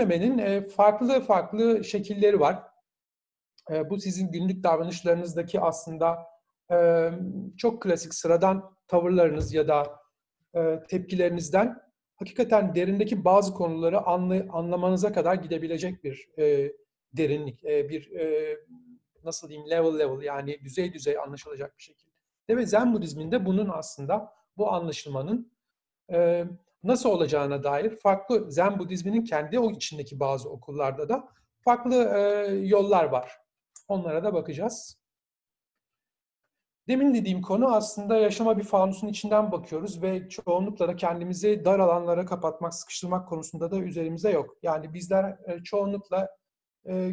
Güvenmemenin e, farklı farklı şekilleri var. E, bu sizin günlük davranışlarınızdaki aslında e, çok klasik sıradan tavırlarınız ya da tepkilerinizden hakikaten derindeki bazı konuları anlay anlamanıza kadar gidebilecek bir derinlik, bir nasıl diyeyim level level yani düzey düzey anlaşılacak bir şekilde. Ve Zen Budizminde bunun aslında bu anlaşılmanın nasıl olacağına dair farklı Zen Budizminin kendi o içindeki bazı okullarda da farklı yollar var. Onlara da bakacağız. Demin dediğim konu aslında yaşama bir fanusun içinden bakıyoruz ve çoğunlukla da kendimizi dar alanlara kapatmak, sıkıştırmak konusunda da üzerimize yok. Yani bizler çoğunlukla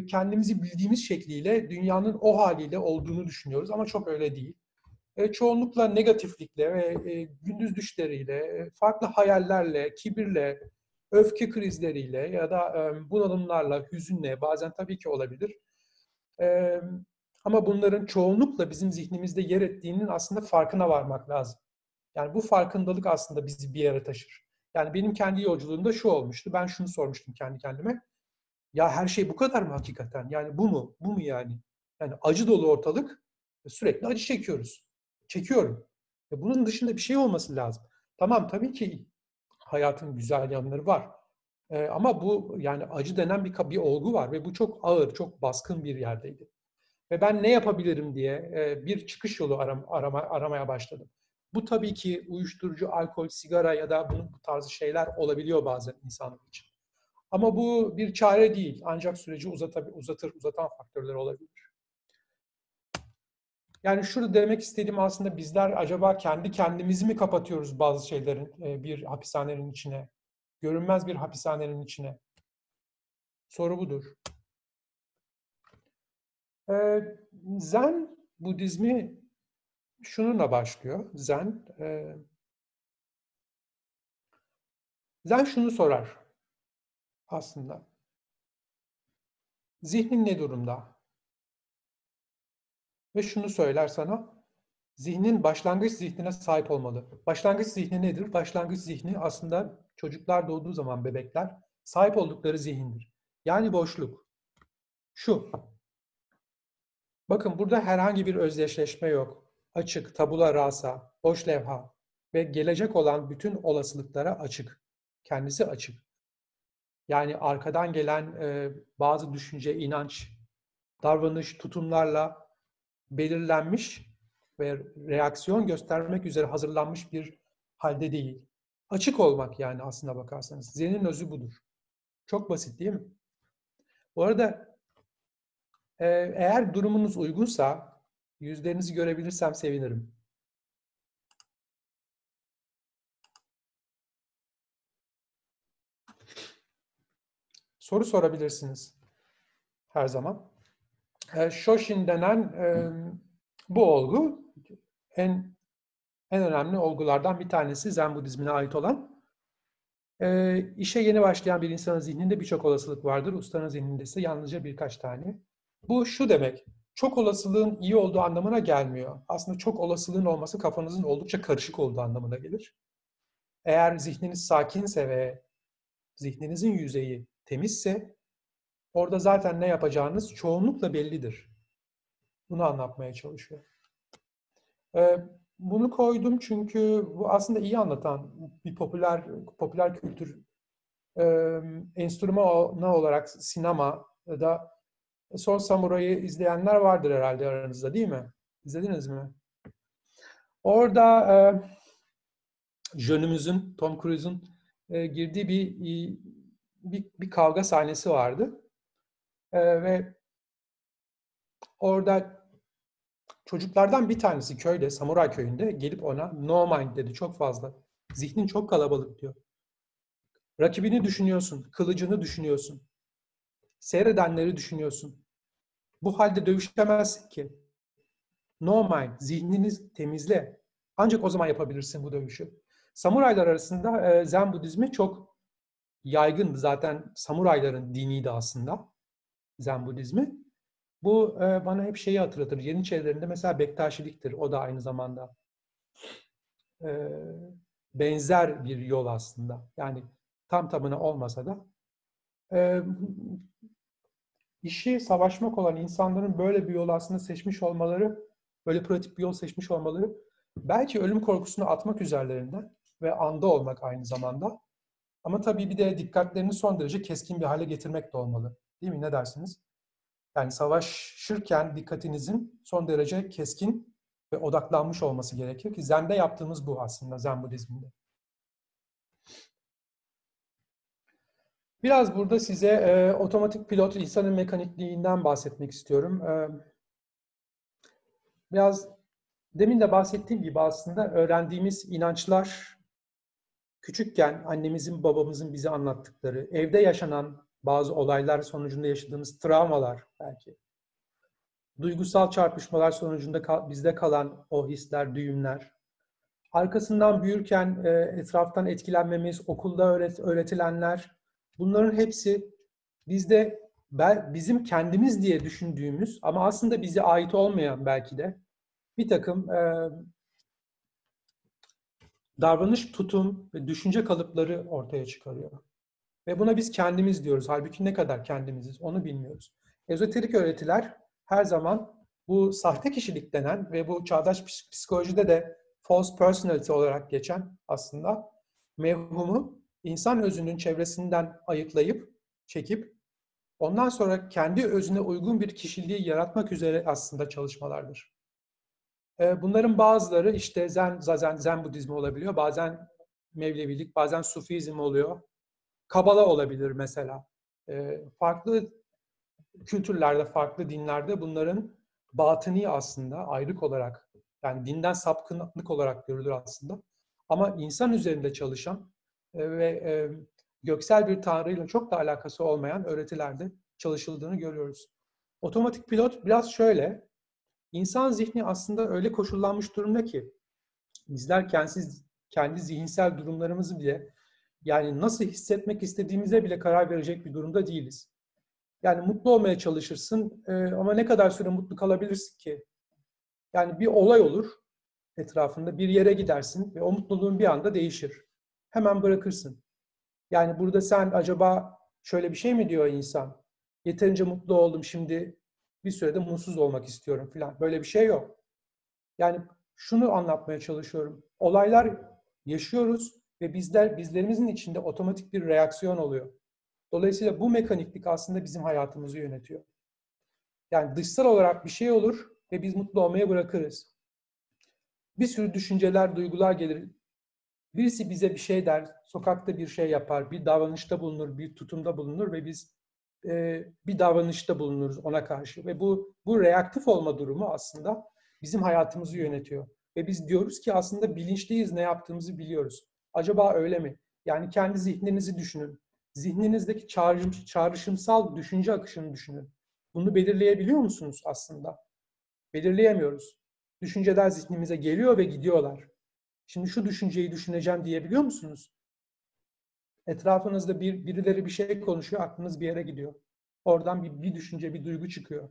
kendimizi bildiğimiz şekliyle dünyanın o haliyle olduğunu düşünüyoruz ama çok öyle değil e, çoğunlukla negatiflikle ve e, gündüz düşleriyle, farklı hayallerle, kibirle, öfke krizleriyle ya da e, bunalımlarla, hüzünle bazen tabii ki olabilir. Ama bunların çoğunlukla bizim zihnimizde yer ettiğinin aslında farkına varmak lazım. Yani bu farkındalık aslında bizi bir yere taşır. Yani benim kendi yolculuğumda şu olmuştu. Ben şunu sormuştum kendi kendime. Ya her şey bu kadar mı hakikaten? Yani bu mu? Bu mu yani? Yani acı dolu ortalık. Sürekli acı çekiyoruz çekiyorum. Ve bunun dışında bir şey olması lazım. Tamam tabii ki hayatın güzel yanları var. Ee, ama bu yani acı denen bir, bir olgu var ve bu çok ağır, çok baskın bir yerdeydi. Ve ben ne yapabilirim diye e, bir çıkış yolu aram, arama, aramaya başladım. Bu tabii ki uyuşturucu, alkol, sigara ya da bunun bu tarzı şeyler olabiliyor bazen insanlar için. Ama bu bir çare değil. Ancak süreci uzatır uzatan faktörler olabilir. Yani şurada demek istediğim aslında bizler acaba kendi kendimizi mi kapatıyoruz bazı şeylerin e, bir hapishanenin içine? Görünmez bir hapishanenin içine. Soru budur. E, Zen Budizmi şununla başlıyor. Zen e, Zen şunu sorar aslında. Zihnin ne durumda? Ve şunu söyler sana. Zihnin başlangıç zihnine sahip olmalı. Başlangıç zihni nedir? Başlangıç zihni aslında çocuklar doğduğu zaman bebekler sahip oldukları zihindir. Yani boşluk. Şu. Bakın burada herhangi bir özdeşleşme yok. Açık, tabula rasa, boş levha ve gelecek olan bütün olasılıklara açık. Kendisi açık. Yani arkadan gelen e, bazı düşünce, inanç, davranış, tutumlarla belirlenmiş ve reaksiyon göstermek üzere hazırlanmış bir halde değil. Açık olmak yani aslında bakarsanız. Zen'in özü budur. Çok basit değil mi? Bu arada e, eğer durumunuz uygunsa yüzlerinizi görebilirsem sevinirim. Soru sorabilirsiniz her zaman. E, Shoshin denen e, bu olgu en en önemli olgulardan bir tanesi Zen Budizmine ait olan. E, işe yeni başlayan bir insanın zihninde birçok olasılık vardır. Ustanın zihninde ise yalnızca birkaç tane. Bu şu demek, çok olasılığın iyi olduğu anlamına gelmiyor. Aslında çok olasılığın olması kafanızın oldukça karışık olduğu anlamına gelir. Eğer zihniniz sakinse ve zihninizin yüzeyi temizse Orada zaten ne yapacağınız çoğunlukla bellidir. Bunu anlatmaya çalışıyor. Ee, bunu koydum çünkü bu aslında iyi anlatan bir popüler popüler kültür e, enstrümanı olarak sinema da Son Samuray'ı izleyenler vardır herhalde aranızda değil mi? İzlediniz mi? Orada e, Jönümüzün, Tom Cruise'un e, girdiği bir, bir bir kavga sahnesi vardı. E, ve orada çocuklardan bir tanesi köyde, Samuray köyünde gelip ona no mind dedi çok fazla. Zihnin çok kalabalık diyor. Rakibini düşünüyorsun, kılıcını düşünüyorsun. Seyredenleri düşünüyorsun. Bu halde dövüşemezsin ki. No mind, zihniniz temizle. Ancak o zaman yapabilirsin bu dövüşü. Samuraylar arasında e, Zen Budizmi çok yaygın. Zaten samurayların diniydi aslında. Zen Budizmi. Bu e, bana hep şeyi hatırlatır. Yeniçerilerinde mesela Bektaşiliktir. O da aynı zamanda e, benzer bir yol aslında. Yani tam tamına olmasa da e, işi savaşmak olan insanların böyle bir yol aslında seçmiş olmaları, böyle pratik bir yol seçmiş olmaları belki ölüm korkusunu atmak üzerlerinden ve anda olmak aynı zamanda. Ama tabii bir de dikkatlerini son derece keskin bir hale getirmek de olmalı. Değil mi? Ne dersiniz? Yani savaşırken dikkatinizin son derece keskin ve odaklanmış olması gerekir ki Zen'de yaptığımız bu aslında Zen Budizminde. Biraz burada size e, otomatik pilot insanın mekanikliğinden bahsetmek istiyorum. E, biraz demin de bahsettiğim gibi aslında öğrendiğimiz inançlar küçükken annemizin babamızın bize anlattıkları, evde yaşanan bazı olaylar sonucunda yaşadığımız travmalar belki, duygusal çarpışmalar sonucunda bizde kalan o hisler, düğümler, arkasından büyürken e, etraftan etkilenmemiz, okulda öğret öğretilenler, bunların hepsi bizde bizim kendimiz diye düşündüğümüz ama aslında bize ait olmayan belki de bir takım e, davranış, tutum ve düşünce kalıpları ortaya çıkarıyor. Ve buna biz kendimiz diyoruz. Halbuki ne kadar kendimiziz onu bilmiyoruz. Ezoterik öğretiler her zaman bu sahte kişilik denen ve bu çağdaş psikolojide de false personality olarak geçen aslında mevhumu insan özünün çevresinden ayıklayıp, çekip ondan sonra kendi özüne uygun bir kişiliği yaratmak üzere aslında çalışmalardır. Ee, bunların bazıları işte Zen, Zazen, Zen Budizmi olabiliyor. Bazen Mevlevilik, bazen Sufizm oluyor. Kabala olabilir mesela. Ee, farklı kültürlerde, farklı dinlerde bunların batıni aslında ayrık olarak yani dinden sapkınlık olarak görülür aslında. Ama insan üzerinde çalışan e, ve e, göksel bir tanrıyla çok da alakası olmayan öğretilerde çalışıldığını görüyoruz. Otomatik pilot biraz şöyle, insan zihni aslında öyle koşullanmış durumda ki bizler kendisiz, kendi zihinsel durumlarımızı bile yani nasıl hissetmek istediğimize bile karar verecek bir durumda değiliz. Yani mutlu olmaya çalışırsın e, ama ne kadar süre mutlu kalabilirsin ki? Yani bir olay olur etrafında, bir yere gidersin ve o mutluluğun bir anda değişir. Hemen bırakırsın. Yani burada sen acaba şöyle bir şey mi diyor insan? Yeterince mutlu oldum şimdi bir sürede mutsuz olmak istiyorum falan. Böyle bir şey yok. Yani şunu anlatmaya çalışıyorum. Olaylar yaşıyoruz ve bizler bizlerimizin içinde otomatik bir reaksiyon oluyor. Dolayısıyla bu mekaniklik aslında bizim hayatımızı yönetiyor. Yani dışsal olarak bir şey olur ve biz mutlu olmaya bırakırız. Bir sürü düşünceler, duygular gelir. Birisi bize bir şey der, sokakta bir şey yapar, bir davranışta bulunur, bir tutumda bulunur ve biz e, bir davranışta bulunuruz ona karşı. Ve bu bu reaktif olma durumu aslında bizim hayatımızı yönetiyor. Ve biz diyoruz ki aslında bilinçliyiz, ne yaptığımızı biliyoruz. Acaba öyle mi? Yani kendi zihninizi düşünün. Zihninizdeki çağrışım, çağrışımsal düşünce akışını düşünün. Bunu belirleyebiliyor musunuz aslında? Belirleyemiyoruz. Düşünceler zihnimize geliyor ve gidiyorlar. Şimdi şu düşünceyi düşüneceğim diyebiliyor musunuz? Etrafınızda bir birileri bir şey konuşuyor, aklınız bir yere gidiyor. Oradan bir, bir düşünce, bir duygu çıkıyor.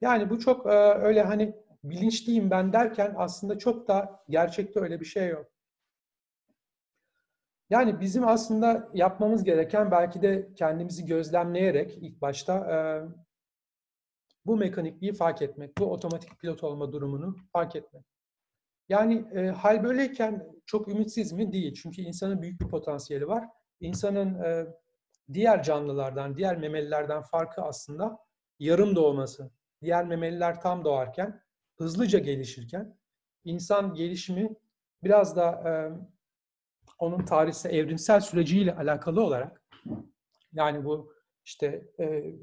Yani bu çok e, öyle hani bilinçliyim ben derken aslında çok da gerçekte öyle bir şey yok. Yani bizim aslında yapmamız gereken belki de kendimizi gözlemleyerek ilk başta e, bu mekanikliği fark etmek, bu otomatik pilot olma durumunu fark etmek. Yani e, hal böyleyken çok ümitsiz mi? Değil. Çünkü insanın büyük bir potansiyeli var. İnsanın e, diğer canlılardan, diğer memelilerden farkı aslında yarım doğması. Diğer memeliler tam doğarken, hızlıca gelişirken, insan gelişimi biraz da e, onun tarihsel, evrimsel süreciyle alakalı olarak, yani bu işte e,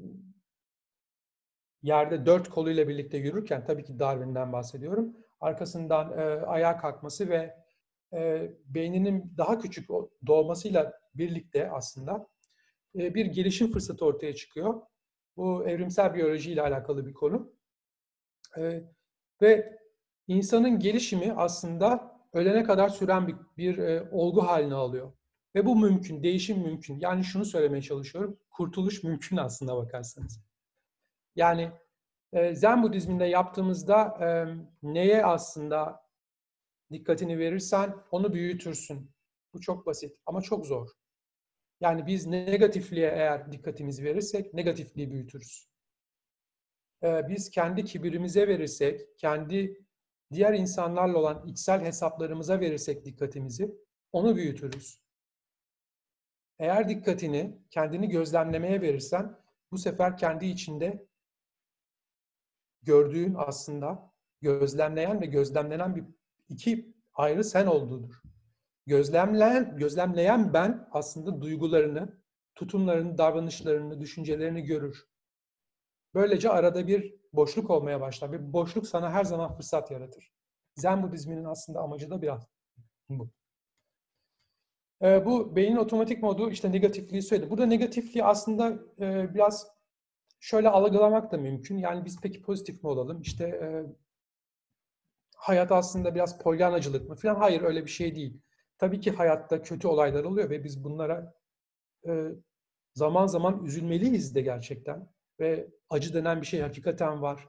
yerde dört koluyla birlikte yürürken, tabii ki Darwin'den bahsediyorum, arkasından e, ayağa kalkması ve e, beyninin daha küçük doğmasıyla birlikte aslında e, bir gelişim fırsatı ortaya çıkıyor. Bu evrimsel biyoloji ile alakalı bir konu. E, ve insanın gelişimi aslında ölene kadar süren bir, bir e, olgu haline alıyor. Ve bu mümkün, değişim mümkün. Yani şunu söylemeye çalışıyorum, kurtuluş mümkün aslında bakarsanız. Yani e, Zen Budizminde yaptığımızda e, neye aslında dikkatini verirsen onu büyütürsün. Bu çok basit ama çok zor. Yani biz negatifliğe eğer dikkatimizi verirsek negatifliği büyütürüz. Ee, biz kendi kibirimize verirsek, kendi diğer insanlarla olan içsel hesaplarımıza verirsek dikkatimizi, onu büyütürüz. Eğer dikkatini kendini gözlemlemeye verirsen, bu sefer kendi içinde gördüğün aslında gözlemleyen ve gözlemlenen bir iki ayrı sen olduğudur. Gözlemleyen, gözlemleyen ben aslında duygularını, tutumlarını, davranışlarını, düşüncelerini görür. Böylece arada bir boşluk olmaya başlar. Bir boşluk sana her zaman fırsat yaratır. Zen Budizminin aslında amacı da biraz bu. Ee, bu beynin otomatik modu işte negatifliği söyledi. Burada negatifliği aslında e, biraz şöyle algılamak da mümkün. Yani biz peki pozitif mi olalım? İşte e, hayat aslında biraz polyanacılık mı falan? Hayır öyle bir şey değil. Tabii ki hayatta kötü olaylar oluyor ve biz bunlara e, zaman zaman üzülmeliyiz de gerçekten. Ve acı denen bir şey hakikaten var.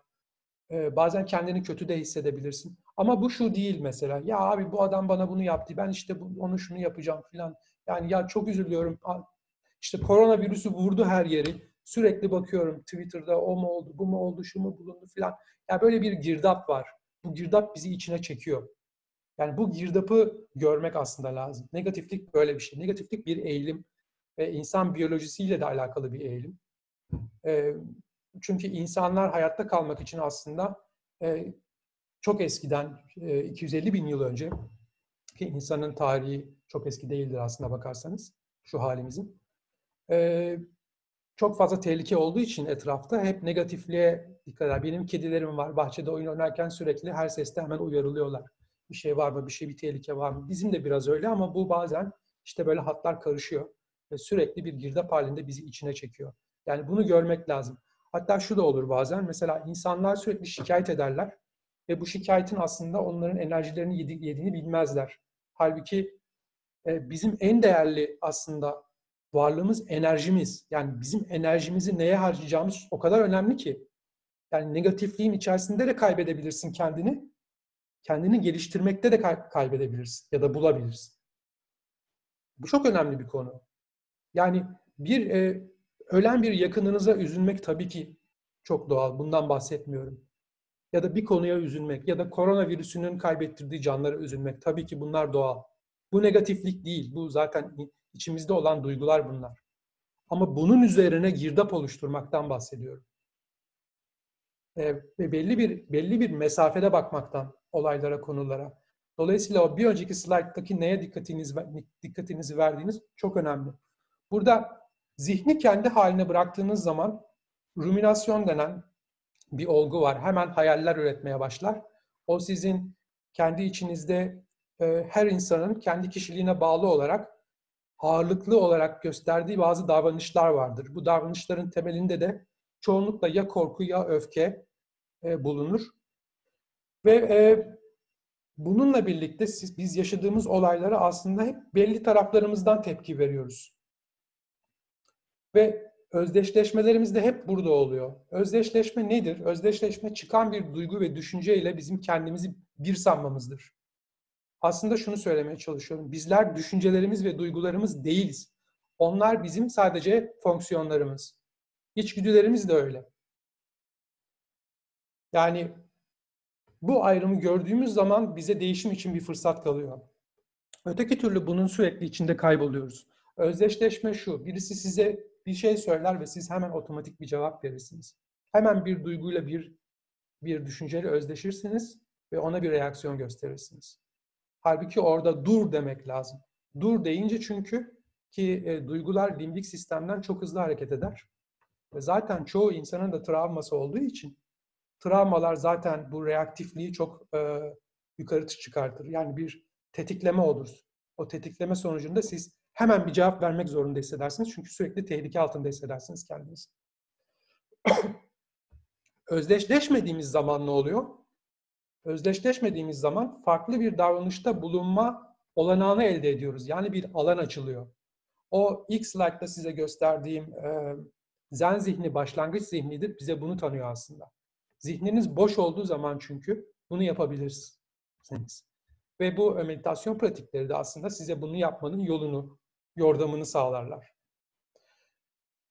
E, bazen kendini kötü de hissedebilirsin. Ama bu şu değil mesela. Ya abi bu adam bana bunu yaptı. Ben işte bu, onu şunu yapacağım falan. Yani ya çok üzülüyorum. İşte koronavirüsü vurdu her yeri. Sürekli bakıyorum Twitter'da o mu oldu, bu mu oldu, şu mu bulundu falan. Ya yani böyle bir girdap var. Bu girdap bizi içine çekiyor. Yani bu girdapı görmek aslında lazım. Negatiflik böyle bir şey. Negatiflik bir eğilim ve insan biyolojisiyle de alakalı bir eğilim. Çünkü insanlar hayatta kalmak için aslında çok eskiden, e, 250 bin yıl önce ki insanın tarihi çok eski değildir aslında bakarsanız şu halimizin. Çok fazla tehlike olduğu için etrafta hep negatifliğe dikkat eder. Benim kedilerim var. Bahçede oyun oynarken sürekli her seste hemen uyarılıyorlar. Bir şey var mı? Bir şey, bir tehlike var mı? Bizim de biraz öyle ama bu bazen işte böyle hatlar karışıyor. Ve sürekli bir girdap halinde bizi içine çekiyor. Yani bunu görmek lazım. Hatta şu da olur bazen. Mesela insanlar sürekli şikayet ederler. Ve bu şikayetin aslında onların enerjilerini yediğini bilmezler. Halbuki e, bizim en değerli aslında varlığımız enerjimiz. Yani bizim enerjimizi neye harcayacağımız o kadar önemli ki. Yani negatifliğin içerisinde de kaybedebilirsin kendini. Kendini geliştirmekte de kay- kaybedebilirsin ya da bulabilirsin. Bu çok önemli bir konu. Yani bir e, ölen bir yakınınıza üzülmek tabii ki çok doğal. Bundan bahsetmiyorum. Ya da bir konuya üzülmek ya da koronavirüsünün kaybettirdiği canlara üzülmek. Tabii ki bunlar doğal. Bu negatiflik değil. Bu zaten içimizde olan duygular bunlar. Ama bunun üzerine girdap oluşturmaktan bahsediyorum. Ee, ve belli bir belli bir mesafede bakmaktan olaylara, konulara. Dolayısıyla o bir önceki slayttaki neye dikkatiniz dikkatinizi verdiğiniz çok önemli. Burada zihni kendi haline bıraktığınız zaman ruminasyon denen bir olgu var. Hemen hayaller üretmeye başlar. O sizin kendi içinizde e, her insanın kendi kişiliğine bağlı olarak ağırlıklı olarak gösterdiği bazı davranışlar vardır. Bu davranışların temelinde de çoğunlukla ya korku ya öfke e, bulunur. Ve e, bununla birlikte siz, biz yaşadığımız olaylara aslında hep belli taraflarımızdan tepki veriyoruz. Ve özdeşleşmelerimiz de hep burada oluyor. Özdeşleşme nedir? Özdeşleşme çıkan bir duygu ve düşünce ile bizim kendimizi bir sanmamızdır. Aslında şunu söylemeye çalışıyorum. Bizler düşüncelerimiz ve duygularımız değiliz. Onlar bizim sadece fonksiyonlarımız. İçgüdülerimiz de öyle. Yani bu ayrımı gördüğümüz zaman bize değişim için bir fırsat kalıyor. Öteki türlü bunun sürekli içinde kayboluyoruz. Özdeşleşme şu, birisi size bir şey söyler ve siz hemen otomatik bir cevap verirsiniz. Hemen bir duyguyla bir bir düşünceyle özdeşirsiniz ve ona bir reaksiyon gösterirsiniz. Halbuki orada dur demek lazım. Dur deyince çünkü ki e, duygular limbik sistemden çok hızlı hareket eder. Ve zaten çoğu insanın da travması olduğu için travmalar zaten bu reaktifliği çok e, yukarı çıkartır. Yani bir tetikleme olur. O tetikleme sonucunda siz hemen bir cevap vermek zorunda hissedersiniz. Çünkü sürekli tehlike altında hissedersiniz kendinizi. Özdeşleşmediğimiz zaman ne oluyor? Özdeşleşmediğimiz zaman farklı bir davranışta bulunma olanağını elde ediyoruz. Yani bir alan açılıyor. O ilk slide'da size gösterdiğim e, zen zihni başlangıç zihnidir. Bize bunu tanıyor aslında. Zihniniz boş olduğu zaman çünkü bunu yapabilirsiniz. Ve bu meditasyon pratikleri de aslında size bunu yapmanın yolunu, yordamını sağlarlar.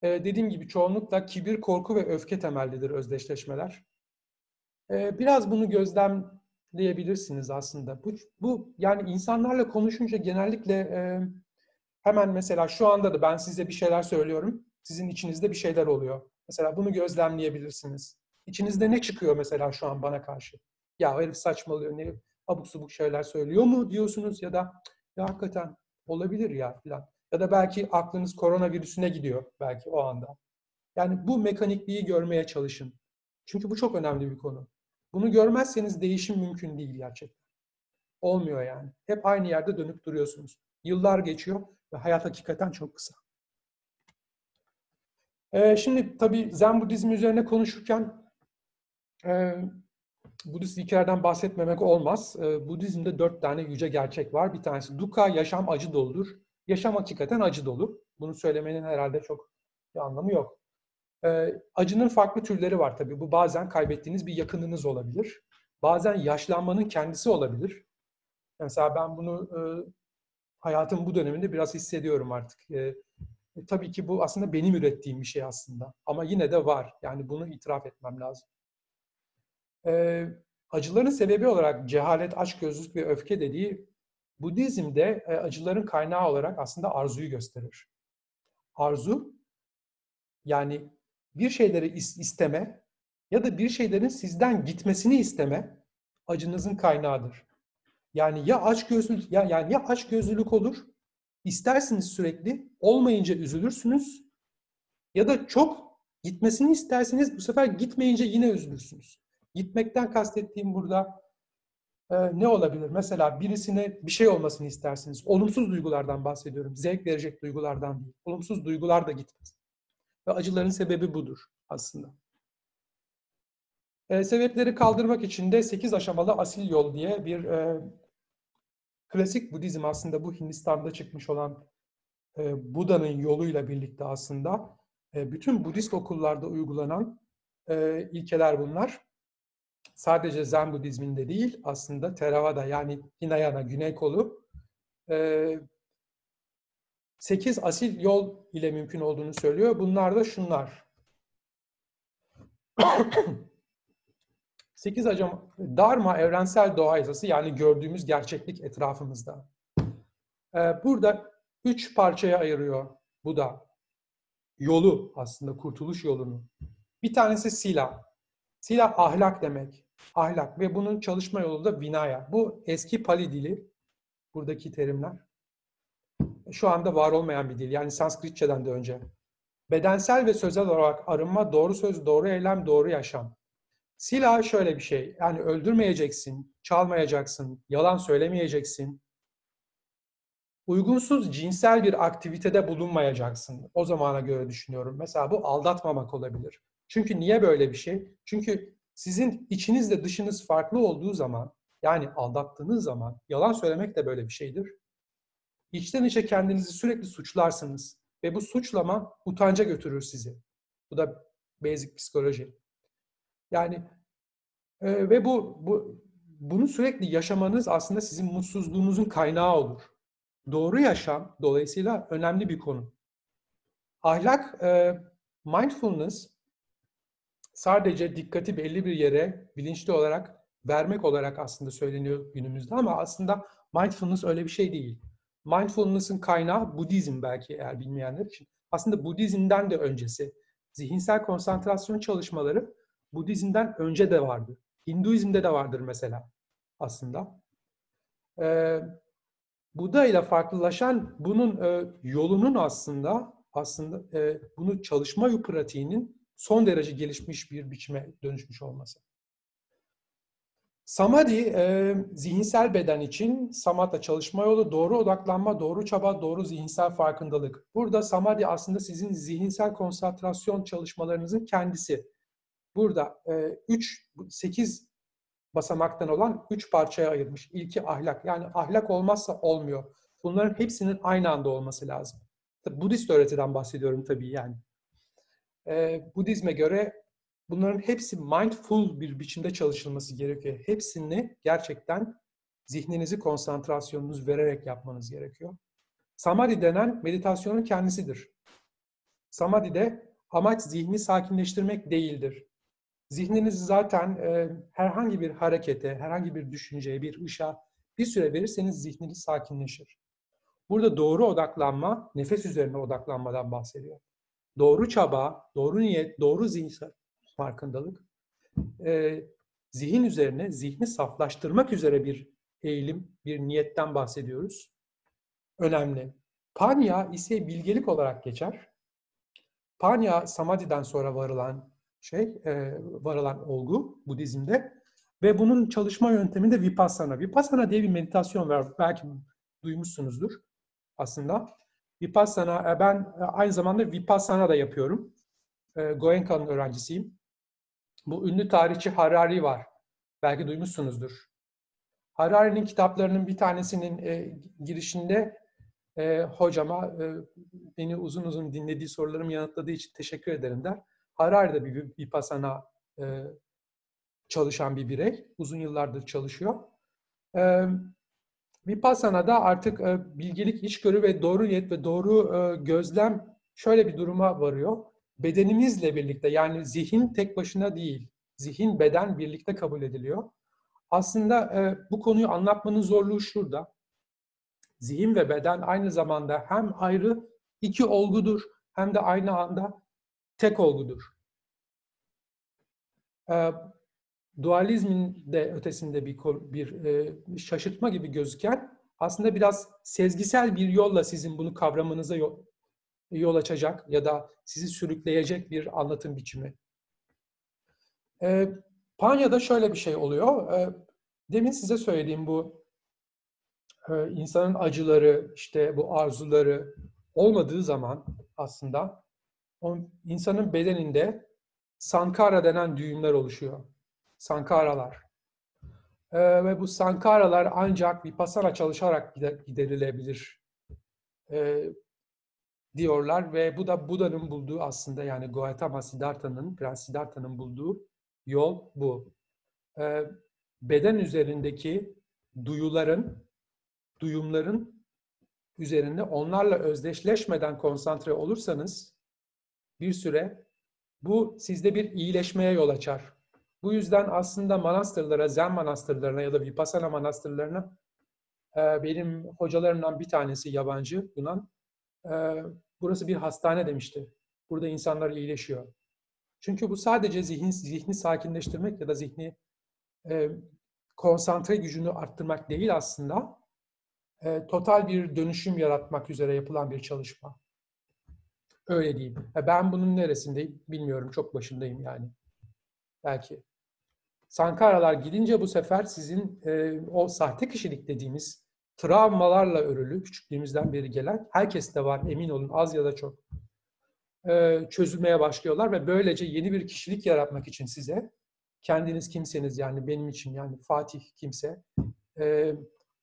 e, dediğim gibi çoğunlukla kibir, korku ve öfke temellidir özdeşleşmeler. E, biraz bunu gözlemleyebilirsiniz aslında. Bu, bu yani insanlarla konuşunca genellikle e, hemen mesela şu anda da ben size bir şeyler söylüyorum. Sizin içinizde bir şeyler oluyor. Mesela bunu gözlemleyebilirsiniz. İçinizde ne çıkıyor mesela şu an bana karşı? Ya herif saçmalıyor, ne abuk subuk şeyler söylüyor mu diyorsunuz ya da ya hakikaten olabilir ya falan. Ya da belki aklınız koronavirüsüne gidiyor belki o anda. Yani bu mekanikliği görmeye çalışın. Çünkü bu çok önemli bir konu. Bunu görmezseniz değişim mümkün değil gerçekten. Olmuyor yani. Hep aynı yerde dönüp duruyorsunuz. Yıllar geçiyor ve hayat hakikaten çok kısa. Ee, şimdi tabii Zen Budizmi üzerine konuşurken e, Budist ilkelerden bahsetmemek olmaz. E, Budizm'de dört tane yüce gerçek var. Bir tanesi dukkha, yaşam acı doludur. Yaşam hakikaten acı dolu. Bunu söylemenin herhalde çok bir anlamı yok. E, acının farklı türleri var tabii. Bu bazen kaybettiğiniz bir yakınınız olabilir. Bazen yaşlanmanın kendisi olabilir. Mesela ben bunu e, hayatın bu döneminde biraz hissediyorum artık. E, e, tabii ki bu aslında benim ürettiğim bir şey aslında. Ama yine de var. Yani bunu itiraf etmem lazım. E, acıların sebebi olarak cehalet, açgözlülük ve öfke dediği Budizm'de e, acıların kaynağı olarak aslında arzuyu gösterir. Arzu yani bir şeyleri isteme ya da bir şeylerin sizden gitmesini isteme acınızın kaynağıdır. Yani ya aç gözlülük ya yani ya aç gözlülük olur. istersiniz sürekli, olmayınca üzülürsünüz. Ya da çok gitmesini isterseniz bu sefer gitmeyince yine üzülürsünüz. Gitmekten kastettiğim burada e, ne olabilir? Mesela birisine bir şey olmasını istersiniz. Olumsuz duygulardan bahsediyorum. Zevk verecek duygulardan değil. Olumsuz duygular da gitmez. Ve acıların sebebi budur aslında. E, sebepleri kaldırmak için de 8 aşamalı asil yol diye bir e, klasik Budizm aslında bu Hindistan'da çıkmış olan e, Buda'nın yoluyla birlikte aslında e, bütün Budist okullarda uygulanan e, ilkeler bunlar sadece Zen Budizminde değil aslında Theravada yani Hinayana, Güney kolu e, 8 asil yol ile mümkün olduğunu söylüyor. Bunlar da şunlar. 8 acam Dharma evrensel doğa yasası yani gördüğümüz gerçeklik etrafımızda. Ee, burada üç parçaya ayırıyor bu da yolu aslında kurtuluş yolunu. Bir tanesi sila. Sila ahlak demek ahlak ve bunun çalışma yolu da vinaya. Bu eski Pali dili, buradaki terimler. Şu anda var olmayan bir dil. Yani Sanskritçeden de önce. Bedensel ve sözel olarak arınma, doğru söz, doğru eylem, doğru yaşam. Silah şöyle bir şey. Yani öldürmeyeceksin, çalmayacaksın, yalan söylemeyeceksin. Uygunsuz cinsel bir aktivitede bulunmayacaksın. O zamana göre düşünüyorum. Mesela bu aldatmamak olabilir. Çünkü niye böyle bir şey? Çünkü sizin içinizle dışınız farklı olduğu zaman, yani aldattığınız zaman, yalan söylemek de böyle bir şeydir. İçten içe kendinizi sürekli suçlarsınız ve bu suçlama utanca götürür sizi. Bu da basic psikoloji. Yani e, ve bu, bu bunu sürekli yaşamanız aslında sizin mutsuzluğunuzun kaynağı olur. Doğru yaşam dolayısıyla önemli bir konu. Ahlak, e, mindfulness sadece dikkati belli bir yere bilinçli olarak vermek olarak aslında söyleniyor günümüzde ama aslında mindfulness öyle bir şey değil. Mindfulness'ın kaynağı Budizm belki eğer bilmeyenler için. Aslında Budizm'den de öncesi. Zihinsel konsantrasyon çalışmaları Budizm'den önce de vardı. Hinduizm'de de vardır mesela aslında. Ee, Buda ile farklılaşan bunun e, yolunun aslında aslında e, bunu çalışma pratiğinin son derece gelişmiş bir biçime dönüşmüş olması. Samadhi, e, zihinsel beden için samatha çalışma yolu, doğru odaklanma, doğru çaba, doğru zihinsel farkındalık. Burada samadhi aslında sizin zihinsel konsantrasyon çalışmalarınızın kendisi. Burada 3, e, 8 basamaktan olan 3 parçaya ayırmış. İlki ahlak. Yani ahlak olmazsa olmuyor. Bunların hepsinin aynı anda olması lazım. Budist öğretiden bahsediyorum tabii yani e, Budizme göre bunların hepsi mindful bir biçimde çalışılması gerekiyor. Hepsini gerçekten zihninizi, konsantrasyonunuz vererek yapmanız gerekiyor. Samadhi denen meditasyonun kendisidir. Samadhi'de amaç zihni sakinleştirmek değildir. Zihniniz zaten e, herhangi bir harekete, herhangi bir düşünceye, bir ışığa bir süre verirseniz zihniniz sakinleşir. Burada doğru odaklanma, nefes üzerine odaklanmadan bahsediyor. Doğru çaba, doğru niyet, doğru zihinsel farkındalık, e, zihin üzerine, zihni saflaştırmak üzere bir eğilim, bir niyetten bahsediyoruz. Önemli. Panya ise bilgelik olarak geçer. Panya, Samadhi'den sonra varılan şey, e, varılan olgu Budizm'de ve bunun çalışma yöntemi de Vipassana. Vipassana diye bir meditasyon var. Belki duymuşsunuzdur aslında. Vipassana, e, ben e, aynı zamanda Vipassana da yapıyorum. E, Goenka'nın öğrencisiyim. Bu ünlü tarihçi Harari var. Belki duymuşsunuzdur. Harari'nin kitaplarının bir tanesinin girişinde hocama beni uzun uzun dinlediği sorularımı yanıtladığı için teşekkür ederim der. Harari de bir Vipassana çalışan bir birey. Uzun yıllardır çalışıyor. E, Vipassana'da artık e, bilgelik, içgörü ve doğru niyet ve doğru e, gözlem şöyle bir duruma varıyor. Bedenimizle birlikte yani zihin tek başına değil, zihin beden birlikte kabul ediliyor. Aslında e, bu konuyu anlatmanın zorluğu şurada. Zihin ve beden aynı zamanda hem ayrı iki olgudur hem de aynı anda tek olgudur. E, dualizmin de ötesinde bir bir e, şaşırtma gibi gözüken aslında biraz sezgisel bir yolla sizin bunu kavramanıza yol, yol açacak ya da sizi sürükleyecek bir anlatım biçimi. E, Panya'da şöyle bir şey oluyor. E, demin size söylediğim bu e, insanın acıları, işte bu arzuları olmadığı zaman aslında o insanın bedeninde sankara denen düğümler oluşuyor sankaralar. Ee, ve bu sankaralar ancak vipassana çalışarak giderilebilir ee, diyorlar ve bu da Buda'nın bulduğu aslında yani Gautama Siddhartha'nın, Prens Siddhartha'nın bulduğu yol bu. Ee, beden üzerindeki duyuların, duyumların üzerinde onlarla özdeşleşmeden konsantre olursanız bir süre bu sizde bir iyileşmeye yol açar. Bu yüzden aslında manastırlara, Zen manastırlarına ya da Vipassana manastırlarına e, benim hocalarımdan bir tanesi yabancı Yunan. E, burası bir hastane demişti. Burada insanlar iyileşiyor. Çünkü bu sadece zihin, zihni sakinleştirmek ya da zihni e, konsantre gücünü arttırmak değil aslında. Total bir dönüşüm yaratmak üzere yapılan bir çalışma. Öyle diyeyim. Ben bunun neresindeyim bilmiyorum. Çok başındayım yani. Belki. Sankaralar gidince bu sefer sizin e, o sahte kişilik dediğimiz travmalarla örülü, küçüklüğümüzden beri gelen, herkes de var emin olun az ya da çok, e, çözülmeye başlıyorlar ve böylece yeni bir kişilik yaratmak için size, kendiniz kimseniz yani benim için yani Fatih kimse, e,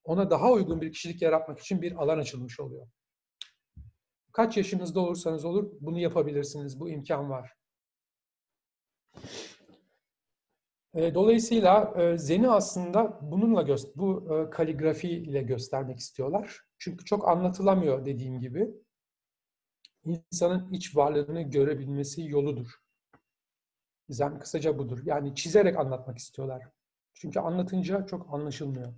ona daha uygun bir kişilik yaratmak için bir alan açılmış oluyor. Kaç yaşınızda olursanız olur bunu yapabilirsiniz, bu imkan var. E, dolayısıyla e, Zen'i aslında bununla bu e, kaligrafi ile göstermek istiyorlar. Çünkü çok anlatılamıyor dediğim gibi. İnsanın iç varlığını görebilmesi yoludur. Zen kısaca budur. Yani çizerek anlatmak istiyorlar. Çünkü anlatınca çok anlaşılmıyor.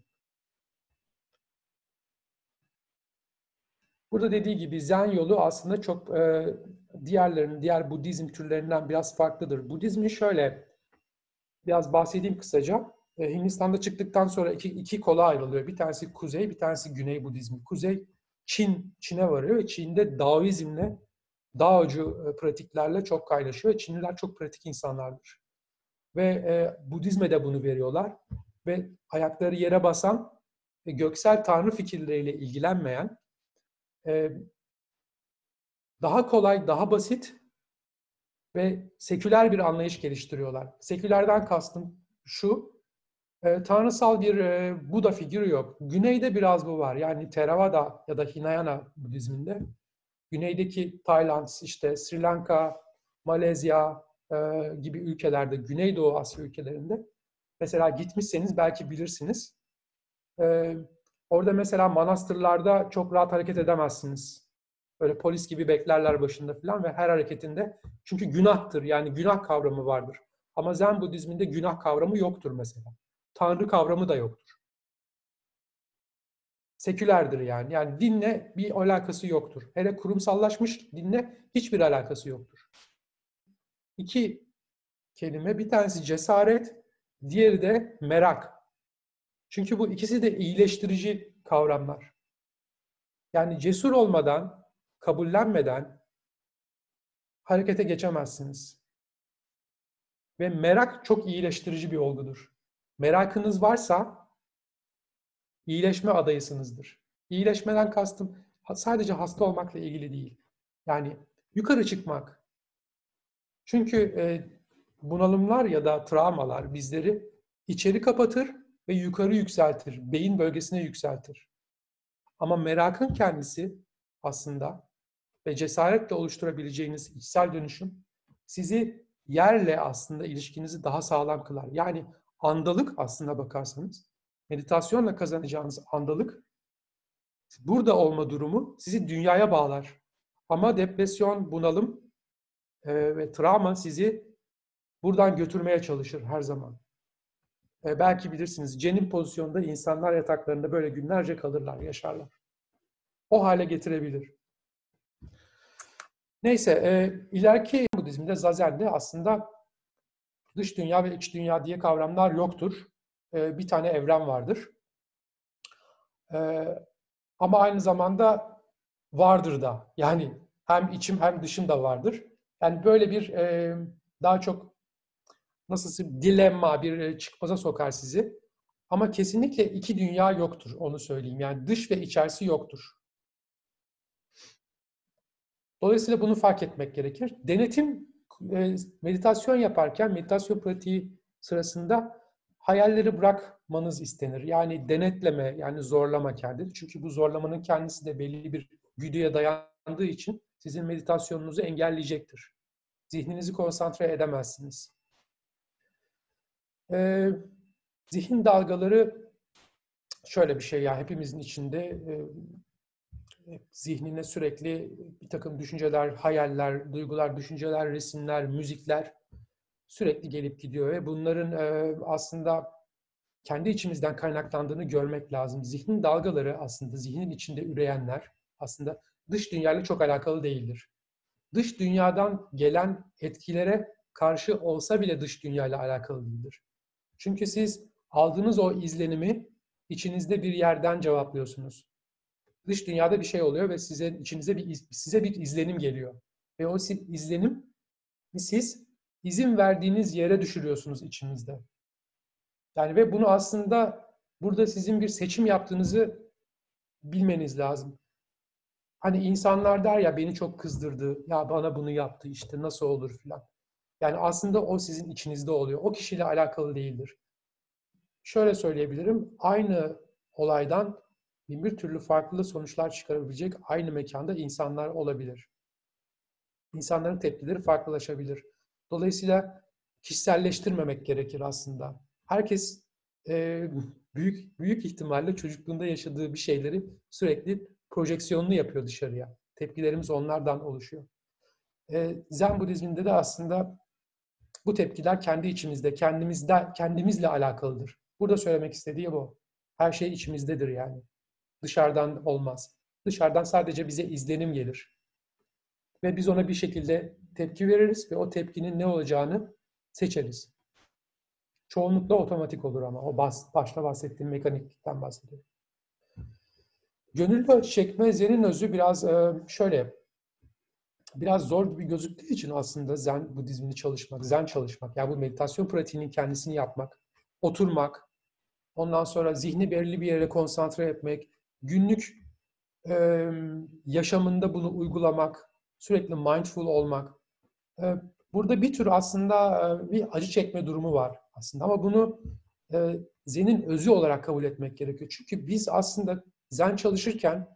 Burada dediği gibi Zen yolu aslında çok e, diğerlerinin, diğer Budizm türlerinden biraz farklıdır. Budizmin şöyle biraz bahsedeyim kısaca. E, Hindistan'da çıktıktan sonra iki, iki kola ayrılıyor. Bir tanesi kuzey, bir tanesi güney Budizmi. Kuzey Çin, Çin'e varıyor ve Çin'de Daoizmle, Daocu e, pratiklerle çok kaynaşıyor. Çinliler çok pratik insanlardır. Ve e, Budizm'e de bunu veriyorlar. Ve ayakları yere basan, e, göksel tanrı fikirleriyle ilgilenmeyen, e, daha kolay, daha basit ve seküler bir anlayış geliştiriyorlar. Sekülerden kastım şu, e, tanrısal bir e, Buda figürü yok. Güneyde biraz bu var. Yani Theravada ya da Hinayana Budizminde. Güneydeki Tayland, işte Sri Lanka, Malezya e, gibi ülkelerde, Güneydoğu Asya ülkelerinde mesela gitmişseniz belki bilirsiniz. E, orada mesela manastırlarda çok rahat hareket edemezsiniz. Böyle polis gibi beklerler başında falan ve her hareketinde çünkü günahtır yani günah kavramı vardır. Ama Zen Budizminde günah kavramı yoktur mesela. Tanrı kavramı da yoktur. Sekülerdir yani. Yani dinle bir alakası yoktur. Hele kurumsallaşmış dinle hiçbir alakası yoktur. İki kelime. Bir tanesi cesaret, diğeri de merak. Çünkü bu ikisi de iyileştirici kavramlar. Yani cesur olmadan, kabullenmeden harekete geçemezsiniz. Ve merak çok iyileştirici bir olgudur. Merakınız varsa iyileşme adayısınızdır. İyileşmeden kastım sadece hasta olmakla ilgili değil. Yani yukarı çıkmak. Çünkü e, bunalımlar ya da travmalar bizleri içeri kapatır ve yukarı yükseltir. Beyin bölgesine yükseltir. Ama merakın kendisi aslında ve cesaretle oluşturabileceğiniz içsel dönüşüm sizi yerle aslında ilişkinizi daha sağlam kılar. Yani andalık aslında bakarsanız meditasyonla kazanacağınız andalık burada olma durumu sizi dünyaya bağlar. Ama depresyon, bunalım e, ve travma sizi buradan götürmeye çalışır her zaman. E, belki bilirsiniz cenin pozisyonda insanlar yataklarında böyle günlerce kalırlar, yaşarlar. O hale getirebilir. Neyse, e, ileriki Budizm'de, Zazen'de aslında dış dünya ve iç dünya diye kavramlar yoktur. E, bir tane evren vardır. E, ama aynı zamanda vardır da. Yani hem içim hem dışım da vardır. Yani böyle bir e, daha çok nasıl dilemma, bir e, çıkmaza sokar sizi. Ama kesinlikle iki dünya yoktur, onu söyleyeyim. Yani dış ve içerisi yoktur. Dolayısıyla bunu fark etmek gerekir. Denetim, e, meditasyon yaparken, meditasyon pratiği sırasında hayalleri bırakmanız istenir. Yani denetleme, yani zorlama kendini. Çünkü bu zorlamanın kendisi de belli bir güdüye dayandığı için sizin meditasyonunuzu engelleyecektir. Zihninizi konsantre edemezsiniz. Ee, zihin dalgaları şöyle bir şey ya hepimizin içinde e, zihnine sürekli bir takım düşünceler, hayaller, duygular, düşünceler, resimler, müzikler sürekli gelip gidiyor ve bunların e, aslında kendi içimizden kaynaklandığını görmek lazım. Zihnin dalgaları aslında zihnin içinde üreyenler aslında dış dünyayla çok alakalı değildir. Dış dünyadan gelen etkilere karşı olsa bile dış dünyayla alakalı değildir. Çünkü siz aldığınız o izlenimi içinizde bir yerden cevaplıyorsunuz. Dış dünyada bir şey oluyor ve size içinize bir size bir izlenim geliyor. Ve o izlenim siz izin verdiğiniz yere düşürüyorsunuz içinizde. Yani ve bunu aslında burada sizin bir seçim yaptığınızı bilmeniz lazım. Hani insanlar der ya beni çok kızdırdı, ya bana bunu yaptı işte nasıl olur filan. Yani aslında o sizin içinizde oluyor. O kişiyle alakalı değildir. Şöyle söyleyebilirim. Aynı olaydan bin bir türlü farklı sonuçlar çıkarabilecek aynı mekanda insanlar olabilir. İnsanların tepkileri farklılaşabilir. Dolayısıyla kişiselleştirmemek gerekir aslında. Herkes e, büyük büyük ihtimalle çocukluğunda yaşadığı bir şeyleri sürekli projeksiyonunu yapıyor dışarıya. Tepkilerimiz onlardan oluşuyor. E, Zen Budizminde de aslında bu tepkiler kendi içimizde, kendimizde, kendimizle alakalıdır. Burada söylemek istediği bu. Her şey içimizdedir yani. Dışarıdan olmaz. Dışarıdan sadece bize izlenim gelir. Ve biz ona bir şekilde tepki veririz ve o tepkinin ne olacağını seçeriz. Çoğunlukla otomatik olur ama o bas, başta bahsettiğim mekanikten bahsediyorum. Gönüllü çekme zenin özü biraz e, şöyle biraz zor gibi gözüktüğü için aslında zen budizmini çalışmak, zen çalışmak yani bu meditasyon pratiğinin kendisini yapmak, oturmak, ondan sonra zihni belirli bir yere konsantre etmek, günlük e, yaşamında bunu uygulamak, sürekli mindful olmak. E, burada bir tür aslında e, bir acı çekme durumu var aslında ama bunu e, zenin özü olarak kabul etmek gerekiyor. Çünkü biz aslında zen çalışırken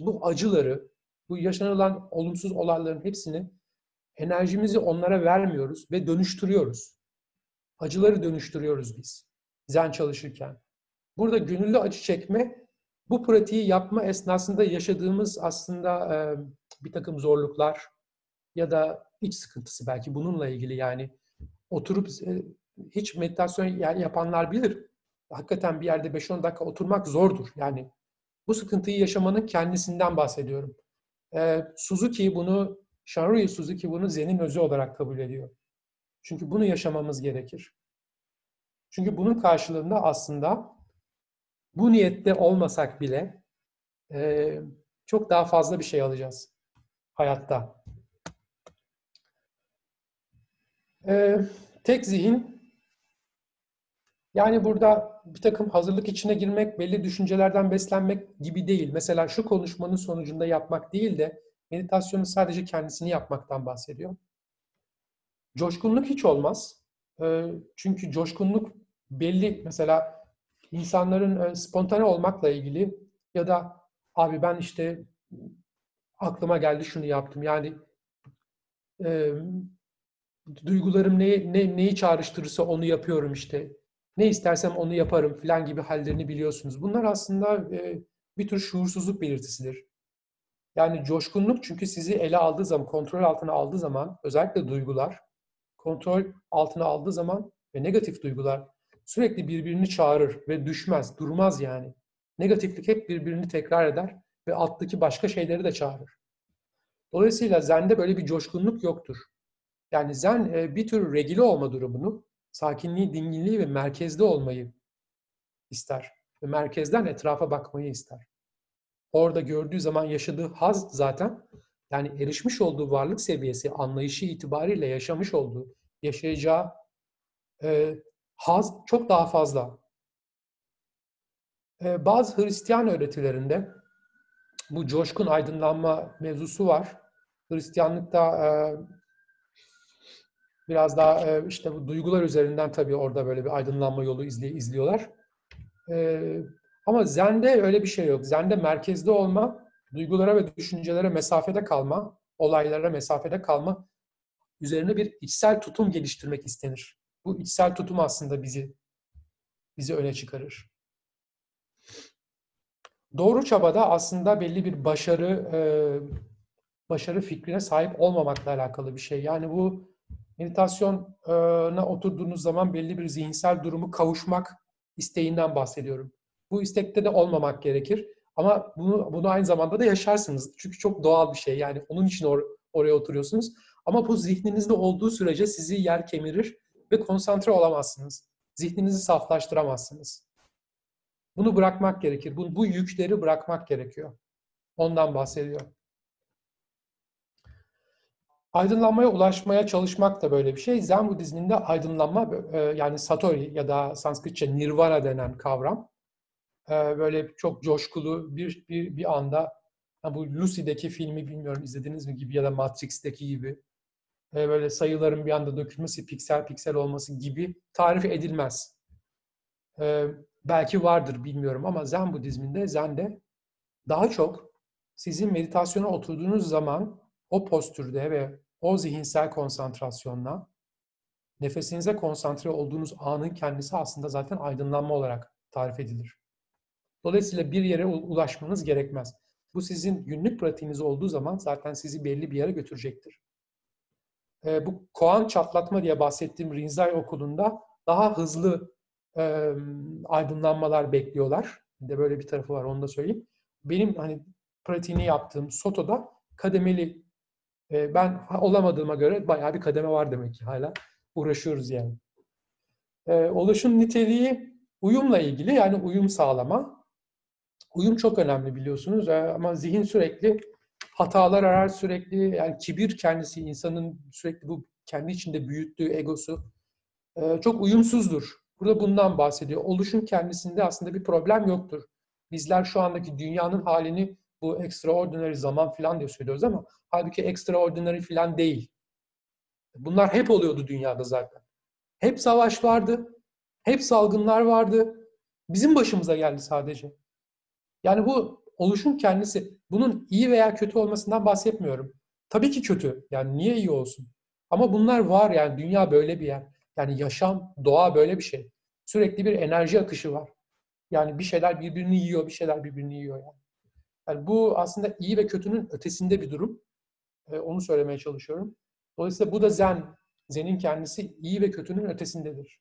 bu acıları, bu yaşanılan olumsuz olayların hepsini enerjimizi onlara vermiyoruz ve dönüştürüyoruz. Acıları dönüştürüyoruz biz zen çalışırken. Burada gönüllü acı çekme bu pratiği yapma esnasında yaşadığımız aslında e, bir takım zorluklar ya da iç sıkıntısı belki bununla ilgili yani oturup e, hiç meditasyon yapanlar bilir. Hakikaten bir yerde 5-10 dakika oturmak zordur. Yani bu sıkıntıyı yaşamanın kendisinden bahsediyorum. Ee, Suzuki bunu, Shanryu Suzuki bunu Zen'in özü olarak kabul ediyor. Çünkü bunu yaşamamız gerekir. Çünkü bunun karşılığında aslında bu niyette olmasak bile e, çok daha fazla bir şey alacağız hayatta. E, tek zihin yani burada bir takım hazırlık içine girmek, belli düşüncelerden beslenmek gibi değil. Mesela şu konuşmanın sonucunda yapmak değil de meditasyonun sadece kendisini yapmaktan bahsediyor. Coşkunluk hiç olmaz. E, çünkü coşkunluk belli mesela insanların e, spontane olmakla ilgili ya da abi ben işte aklıma geldi şunu yaptım. Yani e, duygularım ne, ne, neyi çağrıştırırsa onu yapıyorum işte. Ne istersem onu yaparım filan gibi hallerini biliyorsunuz. Bunlar aslında e, bir tür şuursuzluk belirtisidir. Yani coşkunluk çünkü sizi ele aldığı zaman, kontrol altına aldığı zaman, özellikle duygular, kontrol altına aldığı zaman ve negatif duygular sürekli birbirini çağırır ve düşmez, durmaz yani. Negatiflik hep birbirini tekrar eder ve alttaki başka şeyleri de çağırır. Dolayısıyla zende böyle bir coşkunluk yoktur. Yani zen e, bir tür regile olma durumunu, sakinliği, dinginliği ve merkezde olmayı ister. Ve merkezden etrafa bakmayı ister. Orada gördüğü zaman yaşadığı haz zaten yani erişmiş olduğu varlık seviyesi, anlayışı itibariyle yaşamış olduğu, yaşayacağı e, haz çok daha fazla. E, bazı Hristiyan öğretilerinde bu coşkun aydınlanma mevzusu var. Hristiyanlıkta e, biraz daha e, işte bu duygular üzerinden tabii orada böyle bir aydınlanma yolu izli, izliyorlar. E, ama Zen'de öyle bir şey yok. Zen'de merkezde olma, duygulara ve düşüncelere mesafede kalma, olaylara mesafede kalma üzerine bir içsel tutum geliştirmek istenir. Bu içsel tutum aslında bizi bizi öne çıkarır. Doğru çabada aslında belli bir başarı e, başarı fikrine sahip olmamakla alakalı bir şey. Yani bu meditasyona oturduğunuz zaman belli bir zihinsel durumu kavuşmak isteğinden bahsediyorum. Bu istekte de olmamak gerekir. Ama bunu, bunu aynı zamanda da yaşarsınız. Çünkü çok doğal bir şey. Yani onun için or oraya oturuyorsunuz. Ama bu zihninizde olduğu sürece sizi yer kemirir ve konsantre olamazsınız. Zihninizi saflaştıramazsınız. Bunu bırakmak gerekir. Bu, bu yükleri bırakmak gerekiyor. Ondan bahsediyor. Aydınlanmaya ulaşmaya çalışmak da böyle bir şey. Zen Budizminde aydınlanma e, yani Satori ya da Sanskritçe Nirvana denen kavram e, böyle çok coşkulu bir bir, bir anda bu Lucy'deki filmi bilmiyorum izlediniz mi gibi ya da Matrix'teki gibi e, böyle sayıların bir anda dökülmesi, piksel piksel olması gibi tarif edilmez. Belki vardır bilmiyorum ama Zen Budizminde, Zen'de daha çok sizin meditasyona oturduğunuz zaman o postürde ve o zihinsel konsantrasyonla nefesinize konsantre olduğunuz anın kendisi aslında zaten aydınlanma olarak tarif edilir. Dolayısıyla bir yere ulaşmanız gerekmez. Bu sizin günlük pratiğiniz olduğu zaman zaten sizi belli bir yere götürecektir. E, bu koan çatlatma diye bahsettiğim Rinzai okulunda daha hızlı e, aydınlanmalar bekliyorlar. De böyle bir tarafı var onu da söyleyeyim. Benim hani pratiğini yaptığım Soto'da kademeli e, ben olamadığıma göre bayağı bir kademe var demek ki hala uğraşıyoruz yani. E, oluşun niteliği uyumla ilgili yani uyum sağlama. Uyum çok önemli biliyorsunuz e, ama zihin sürekli hatalar arar sürekli yani kibir kendisi insanın sürekli bu kendi içinde büyüttüğü egosu e, çok uyumsuzdur. Burada bundan bahsediyor. Oluşun kendisinde aslında bir problem yoktur. Bizler şu andaki dünyanın halini bu extraordinary zaman falan diye söylüyoruz ama halbuki extraordinary falan değil. Bunlar hep oluyordu dünyada zaten. Hep savaş vardı, hep salgınlar vardı. Bizim başımıza geldi sadece. Yani bu oluşun kendisi, bunun iyi veya kötü olmasından bahsetmiyorum. Tabii ki kötü. Yani niye iyi olsun? Ama bunlar var yani dünya böyle bir yer. Yani yaşam, doğa böyle bir şey. Sürekli bir enerji akışı var. Yani bir şeyler birbirini yiyor, bir şeyler birbirini yiyor yani. Yani bu aslında iyi ve kötünün ötesinde bir durum. E, onu söylemeye çalışıyorum. Dolayısıyla bu da zen. Zen'in kendisi iyi ve kötünün ötesindedir.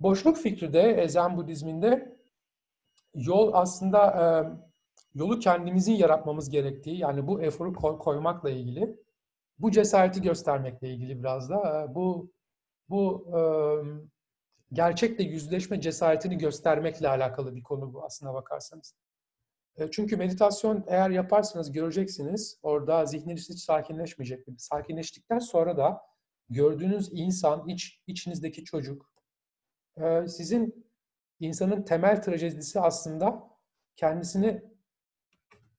Boşluk fikri de e, Zen Budizminde yol aslında e, yolu kendimizin yaratmamız gerektiği yani bu eforu koy, koymakla ilgili bu cesareti göstermekle ilgili biraz da e, bu bu e, gerçekle yüzleşme cesaretini göstermekle alakalı bir konu bu aslına bakarsanız. E, çünkü meditasyon eğer yaparsanız göreceksiniz orada zihniniz hiç sakinleşmeyecek. Sakinleştikten sonra da gördüğünüz insan, iç, içinizdeki çocuk, sizin insanın temel trajedisi aslında kendisini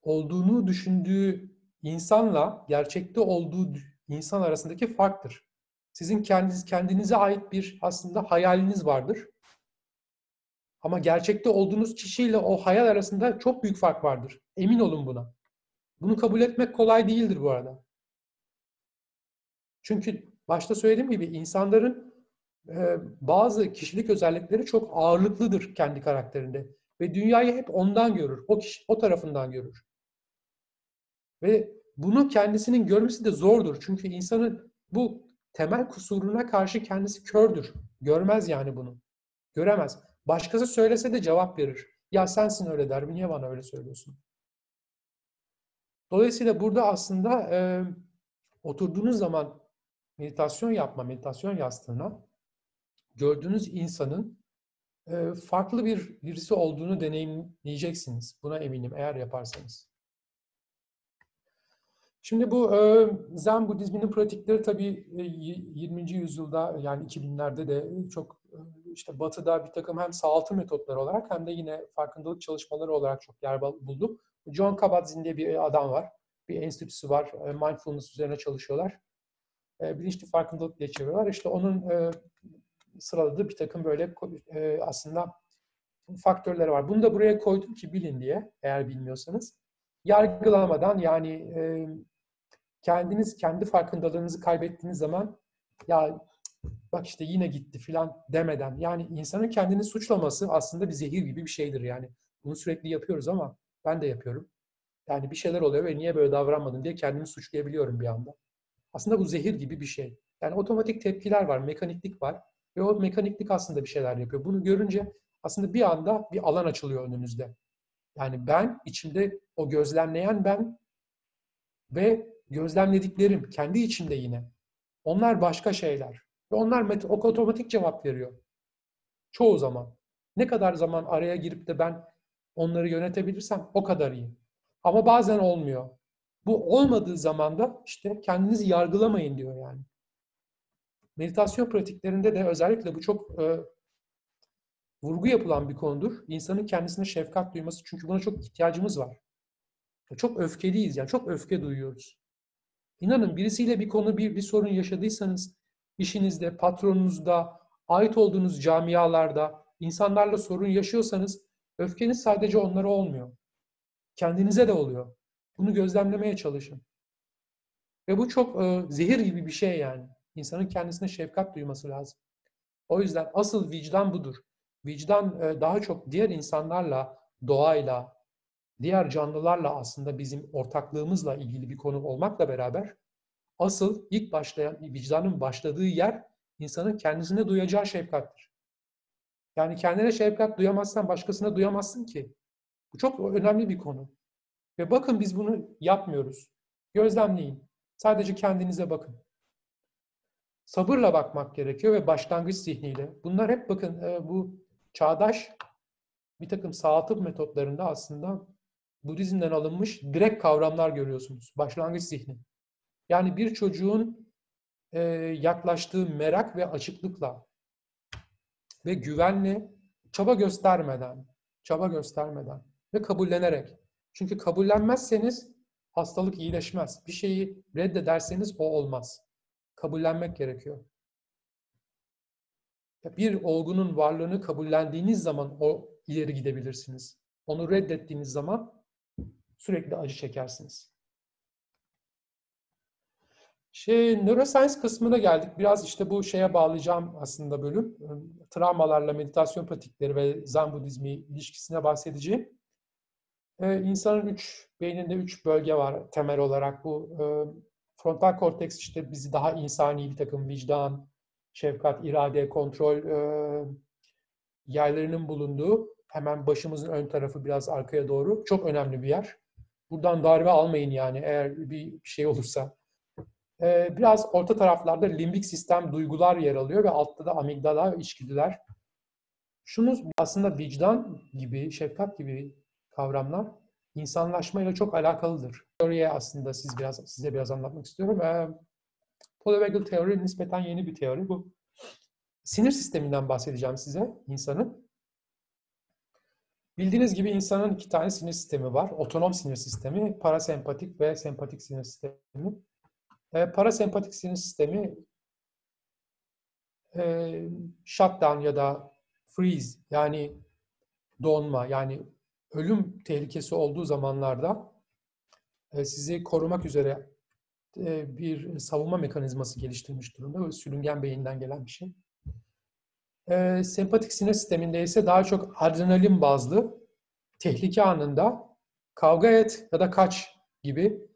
olduğunu düşündüğü insanla gerçekte olduğu insan arasındaki farktır. Sizin kendiniz kendinize ait bir aslında hayaliniz vardır. Ama gerçekte olduğunuz kişiyle o hayal arasında çok büyük fark vardır. Emin olun buna. Bunu kabul etmek kolay değildir bu arada. Çünkü başta söylediğim gibi insanların bazı kişilik özellikleri çok ağırlıklıdır kendi karakterinde ve dünyayı hep ondan görür, o kişi o tarafından görür. Ve bunu kendisinin görmesi de zordur. Çünkü insanın bu temel kusuruna karşı kendisi kördür. Görmez yani bunu. Göremez. Başkası söylese de cevap verir. Ya sensin öyle der. Niye bana öyle söylüyorsun? Dolayısıyla burada aslında e, oturduğunuz zaman meditasyon yapma, meditasyon yastığına gördüğünüz insanın e, farklı bir birisi olduğunu deneyimleyeceksiniz. Buna eminim eğer yaparsanız. Şimdi bu e, Zen Budizminin pratikleri tabii e, 20. yüzyılda yani 2000'lerde de çok e, işte Batı'da bir takım hem sağaltı metotları olarak hem de yine farkındalık çalışmaları olarak çok yer buldu. John Kabat-Zinn diye bir adam var. Bir enstitüsü var. E, mindfulness üzerine çalışıyorlar. E, bilinçli farkındalık diye çeviriyorlar. İşte onun e, sıraladığı bir takım böyle e, aslında faktörleri var. Bunu da buraya koydum ki bilin diye eğer bilmiyorsanız. Yargılamadan yani e, kendiniz kendi farkındalığınızı kaybettiğiniz zaman ya bak işte yine gitti filan demeden yani insanın kendini suçlaması aslında bir zehir gibi bir şeydir yani. Bunu sürekli yapıyoruz ama ben de yapıyorum. Yani bir şeyler oluyor ve niye böyle davranmadın diye kendimi suçlayabiliyorum bir anda. Aslında bu zehir gibi bir şey. Yani otomatik tepkiler var, mekaniklik var ve o mekaniklik aslında bir şeyler yapıyor. Bunu görünce aslında bir anda bir alan açılıyor önünüzde. Yani ben, içimde o gözlemleyen ben ve gözlemlediklerim kendi içimde yine. Onlar başka şeyler. Ve onlar otomatik cevap veriyor. Çoğu zaman. Ne kadar zaman araya girip de ben onları yönetebilirsem o kadar iyi. Ama bazen olmuyor. Bu olmadığı zaman da işte kendinizi yargılamayın diyor yani. Meditasyon pratiklerinde de özellikle bu çok e, vurgu yapılan bir konudur. İnsanın kendisine şefkat duyması çünkü buna çok ihtiyacımız var. Çok öfkeliyiz yani çok öfke duyuyoruz. İnanın birisiyle bir konu, bir, bir sorun yaşadıysanız işinizde, patronunuzda, ait olduğunuz camialarda, insanlarla sorun yaşıyorsanız öfkeniz sadece onlara olmuyor. Kendinize de oluyor. Bunu gözlemlemeye çalışın. Ve bu çok e, zehir gibi bir şey yani. İnsanın kendisine şefkat duyması lazım. O yüzden asıl vicdan budur. Vicdan e, daha çok diğer insanlarla, doğayla, diğer canlılarla aslında bizim ortaklığımızla ilgili bir konu olmakla beraber asıl ilk başlayan vicdanın başladığı yer insanın kendisine duyacağı şefkattir. Yani kendine şefkat duyamazsan başkasına duyamazsın ki. Bu çok önemli bir konu. Ve bakın biz bunu yapmıyoruz. Gözlemleyin. Sadece kendinize bakın. Sabırla bakmak gerekiyor ve başlangıç zihniyle. Bunlar hep bakın e, bu çağdaş bir takım sağaltım metotlarında aslında Budizm'den alınmış direkt kavramlar görüyorsunuz. Başlangıç zihni. Yani bir çocuğun e, yaklaştığı merak ve açıklıkla ve güvenle çaba göstermeden, çaba göstermeden ve kabullenerek. Çünkü kabullenmezseniz hastalık iyileşmez. Bir şeyi reddederseniz o olmaz. Kabullenmek gerekiyor. Bir olgunun varlığını kabullendiğiniz zaman o ileri gidebilirsiniz. Onu reddettiğiniz zaman sürekli acı çekersiniz. Şey, neuroscience kısmına geldik. Biraz işte bu şeye bağlayacağım aslında bölüm. Travmalarla meditasyon pratikleri ve Zen Budizmi ilişkisine bahsedeceğim. e, insanın üç, beyninde üç bölge var temel olarak. Bu e, frontal korteks işte bizi daha insani bir takım vicdan, şefkat, irade, kontrol e, yerlerinin bulunduğu hemen başımızın ön tarafı biraz arkaya doğru çok önemli bir yer. Buradan darbe almayın yani eğer bir şey olursa. Ee, biraz orta taraflarda limbik sistem duygular yer alıyor ve altta da amigdala ve içgüdüler. Şunu aslında vicdan gibi, şefkat gibi kavramlar insanlaşmayla çok alakalıdır. Teoriye aslında siz biraz size biraz anlatmak istiyorum. Ee, Polyvagal teori nispeten yeni bir teori. Bu sinir sisteminden bahsedeceğim size insanın. Bildiğiniz gibi insanın iki tane sinir sistemi var. Otonom sinir sistemi, parasempatik ve sempatik sinir sistemi. E, parasempatik sinir sistemi e, shutdown ya da freeze yani donma yani ölüm tehlikesi olduğu zamanlarda e, sizi korumak üzere e, bir savunma mekanizması geliştirmiş durumda. Sürüngen beyinden gelen bir şey. E, sempatik sinir sisteminde ise daha çok adrenalin bazlı tehlike anında kavga et ya da kaç gibi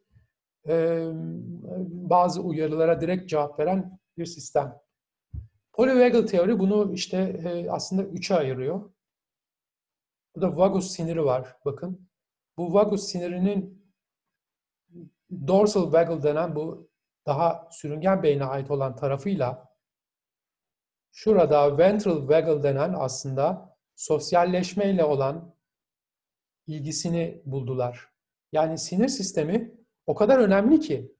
bazı uyarılara direkt cevap veren bir sistem. Polyvagal teori bunu işte aslında üçe ayırıyor. Burada vagus siniri var bakın. Bu vagus sinirinin dorsal vagal denen bu daha sürüngen beyne ait olan tarafıyla Şurada ventral vagal denen aslında sosyalleşmeyle olan ilgisini buldular. Yani sinir sistemi o kadar önemli ki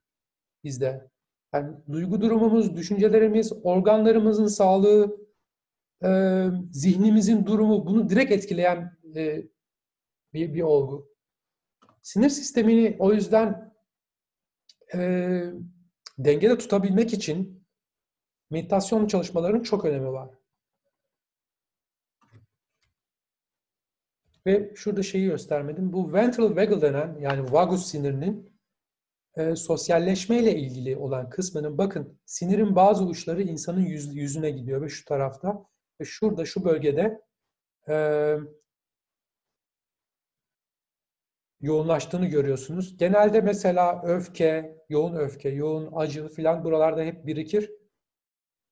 bizde. Yani duygu durumumuz, düşüncelerimiz, organlarımızın sağlığı, e, zihnimizin durumu bunu direkt etkileyen e, bir, bir olgu. Sinir sistemini o yüzden e, dengede tutabilmek için meditasyon çalışmalarının çok önemi var. Ve şurada şeyi göstermedim. Bu ventral vagal denen yani vagus sinirinin e, sosyalleşmeyle ilgili olan kısmının bakın sinirin bazı uçları insanın yüz, yüzüne gidiyor ve şu tarafta ve şurada şu bölgede e, yoğunlaştığını görüyorsunuz. Genelde mesela öfke, yoğun öfke, yoğun acı filan buralarda hep birikir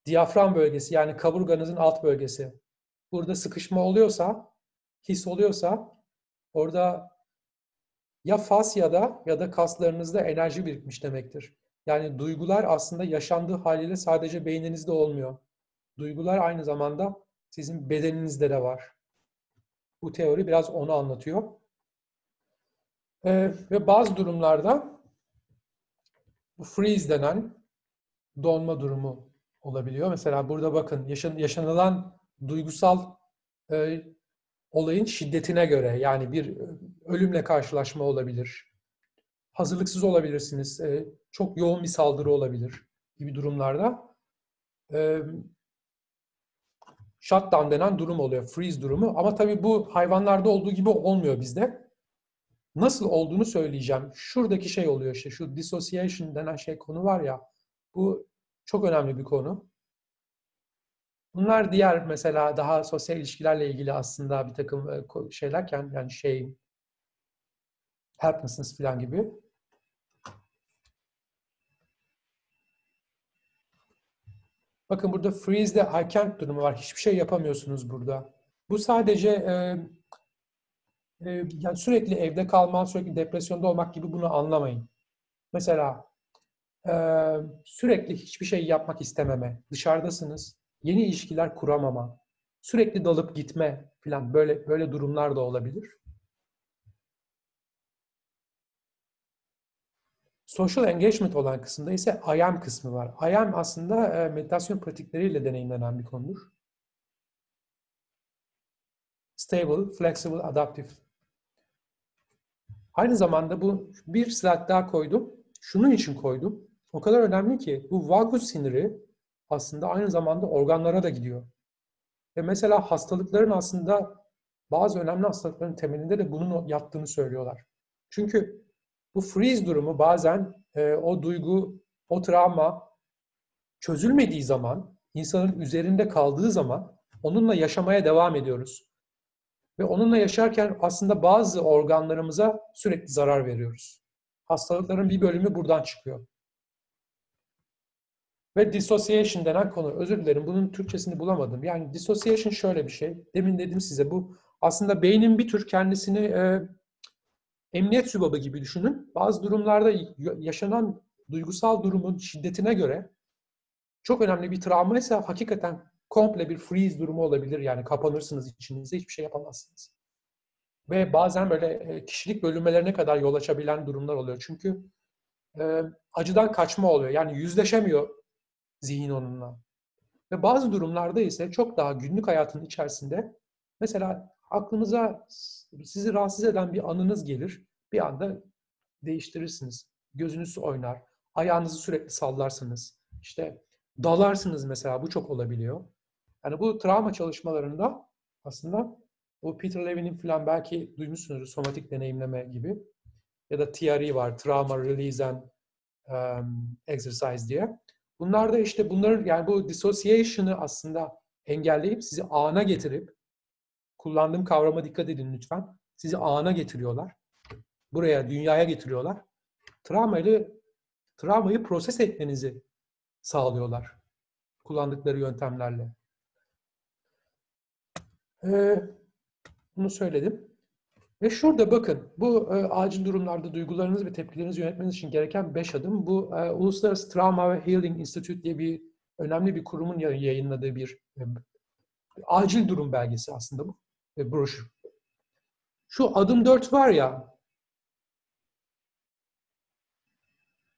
diyafram bölgesi yani kaburganızın alt bölgesi burada sıkışma oluyorsa, his oluyorsa orada ya fasyada ya da kaslarınızda enerji birikmiş demektir. Yani duygular aslında yaşandığı haliyle sadece beyninizde olmuyor. Duygular aynı zamanda sizin bedeninizde de var. Bu teori biraz onu anlatıyor. Ee, ve bazı durumlarda bu freeze denen donma durumu olabiliyor. Mesela burada bakın yaşan, yaşanılan duygusal e, olayın şiddetine göre yani bir ölümle karşılaşma olabilir. Hazırlıksız olabilirsiniz. E, çok yoğun bir saldırı olabilir gibi durumlarda. E, shutdown denen durum oluyor. Freeze durumu. Ama tabii bu hayvanlarda olduğu gibi olmuyor bizde. Nasıl olduğunu söyleyeceğim. Şuradaki şey oluyor işte şu dissociation denen şey konu var ya. Bu çok önemli bir konu. Bunlar diğer mesela daha sosyal ilişkilerle ilgili aslında bir takım e, şeylerken yani şey helplessness falan gibi. Bakın burada freeze'de I can't durumu var. Hiçbir şey yapamıyorsunuz burada. Bu sadece e, yani sürekli evde kalma, sürekli depresyonda olmak gibi bunu anlamayın. Mesela ee, sürekli hiçbir şey yapmak istememe, dışarıdasınız, yeni ilişkiler kuramama, sürekli dalıp gitme falan böyle böyle durumlar da olabilir. Social engagement olan kısımda ise I am kısmı var. I am aslında e, meditasyon pratikleriyle deneyimlenen bir konudur. Stable, flexible, adaptive. Aynı zamanda bu bir slide daha koydum. Şunun için koydum. O kadar önemli ki bu vagus siniri aslında aynı zamanda organlara da gidiyor. Ve mesela hastalıkların aslında bazı önemli hastalıkların temelinde de bunun yattığını söylüyorlar. Çünkü bu freeze durumu bazen e, o duygu, o travma çözülmediği zaman, insanın üzerinde kaldığı zaman onunla yaşamaya devam ediyoruz. Ve onunla yaşarken aslında bazı organlarımıza sürekli zarar veriyoruz. Hastalıkların bir bölümü buradan çıkıyor. Ve dissociation denen konu. Özür dilerim bunun Türkçesini bulamadım. Yani dissociation şöyle bir şey. Demin dedim size bu aslında beynin bir tür kendisini e, emniyet sübabı gibi düşünün. Bazı durumlarda yaşanan duygusal durumun şiddetine göre çok önemli bir travma ise hakikaten komple bir freeze durumu olabilir. Yani kapanırsınız içinizde hiçbir şey yapamazsınız. Ve bazen böyle e, kişilik bölünmelerine kadar yol açabilen durumlar oluyor. Çünkü e, acıdan kaçma oluyor. Yani yüzleşemiyor zihin onunla. Ve bazı durumlarda ise çok daha günlük hayatın içerisinde mesela aklınıza sizi rahatsız eden bir anınız gelir. Bir anda değiştirirsiniz. Gözünüz oynar. Ayağınızı sürekli sallarsınız. İşte dalarsınız mesela. Bu çok olabiliyor. Yani bu travma çalışmalarında aslında bu Peter Levin'in falan belki duymuşsunuz somatik deneyimleme gibi ya da TRE var, Trauma Release and um, Exercise diye. Bunlar da işte bunların yani bu dissociation'ı aslında engelleyip sizi ana getirip kullandığım kavrama dikkat edin lütfen. Sizi ana getiriyorlar. Buraya, dünyaya getiriyorlar. Travmayı, travmayı proses etmenizi sağlıyorlar. Kullandıkları yöntemlerle. Ee, bunu söyledim. Ve şurada bakın, bu e, acil durumlarda duygularınızı ve tepkilerinizi yönetmeniz için gereken beş adım. Bu e, Uluslararası Trauma ve Healing Institute diye bir önemli bir kurumun yayınladığı bir e, acil durum belgesi aslında bu, e, broşür. Şu adım dört var ya,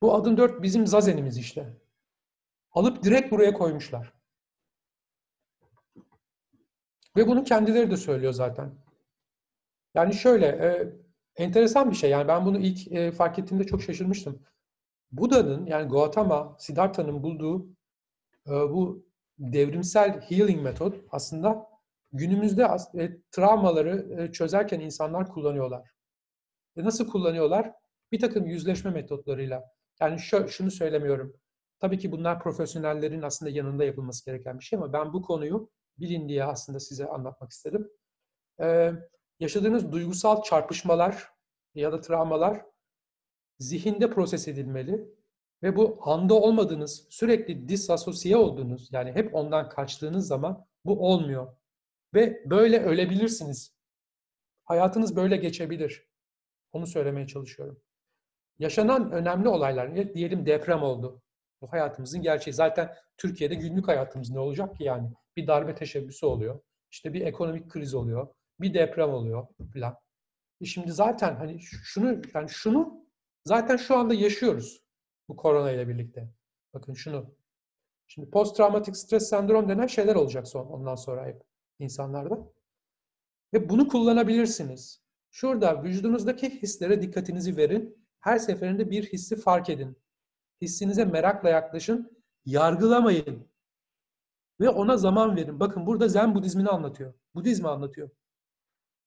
bu adım dört bizim zazenimiz işte. Alıp direkt buraya koymuşlar. Ve bunu kendileri de söylüyor zaten. Yani şöyle, e, enteresan bir şey. Yani ben bunu ilk e, fark ettiğimde çok şaşırmıştım. Buda'nın yani Gautama, Siddhartha'nın bulduğu e, bu devrimsel healing metot aslında günümüzde e, travmaları e, çözerken insanlar kullanıyorlar. E, nasıl kullanıyorlar? Bir takım yüzleşme metotlarıyla. Yani şu, şunu söylemiyorum. Tabii ki bunlar profesyonellerin aslında yanında yapılması gereken bir şey ama ben bu konuyu bilin diye aslında size anlatmak istedim. Ee, yaşadığınız duygusal çarpışmalar ya da travmalar zihinde proses edilmeli ve bu anda olmadığınız, sürekli disasosiye olduğunuz yani hep ondan kaçtığınız zaman bu olmuyor. Ve böyle ölebilirsiniz. Hayatınız böyle geçebilir. Onu söylemeye çalışıyorum. Yaşanan önemli olaylar, diyelim deprem oldu. Bu hayatımızın gerçeği. Zaten Türkiye'de günlük hayatımız ne olacak ki yani? Bir darbe teşebbüsü oluyor. İşte bir ekonomik kriz oluyor. Bir deprem oluyor falan. E şimdi zaten hani şunu yani şunu zaten şu anda yaşıyoruz bu korona ile birlikte. Bakın şunu. Şimdi post travmatik stres sendrom denen şeyler olacak son ondan sonra hep insanlarda. Ve bunu kullanabilirsiniz. Şurada vücudunuzdaki hislere dikkatinizi verin. Her seferinde bir hissi fark edin. Hissinize merakla yaklaşın. Yargılamayın. Ve ona zaman verin. Bakın burada Zen Budizmini anlatıyor. Budizmi anlatıyor.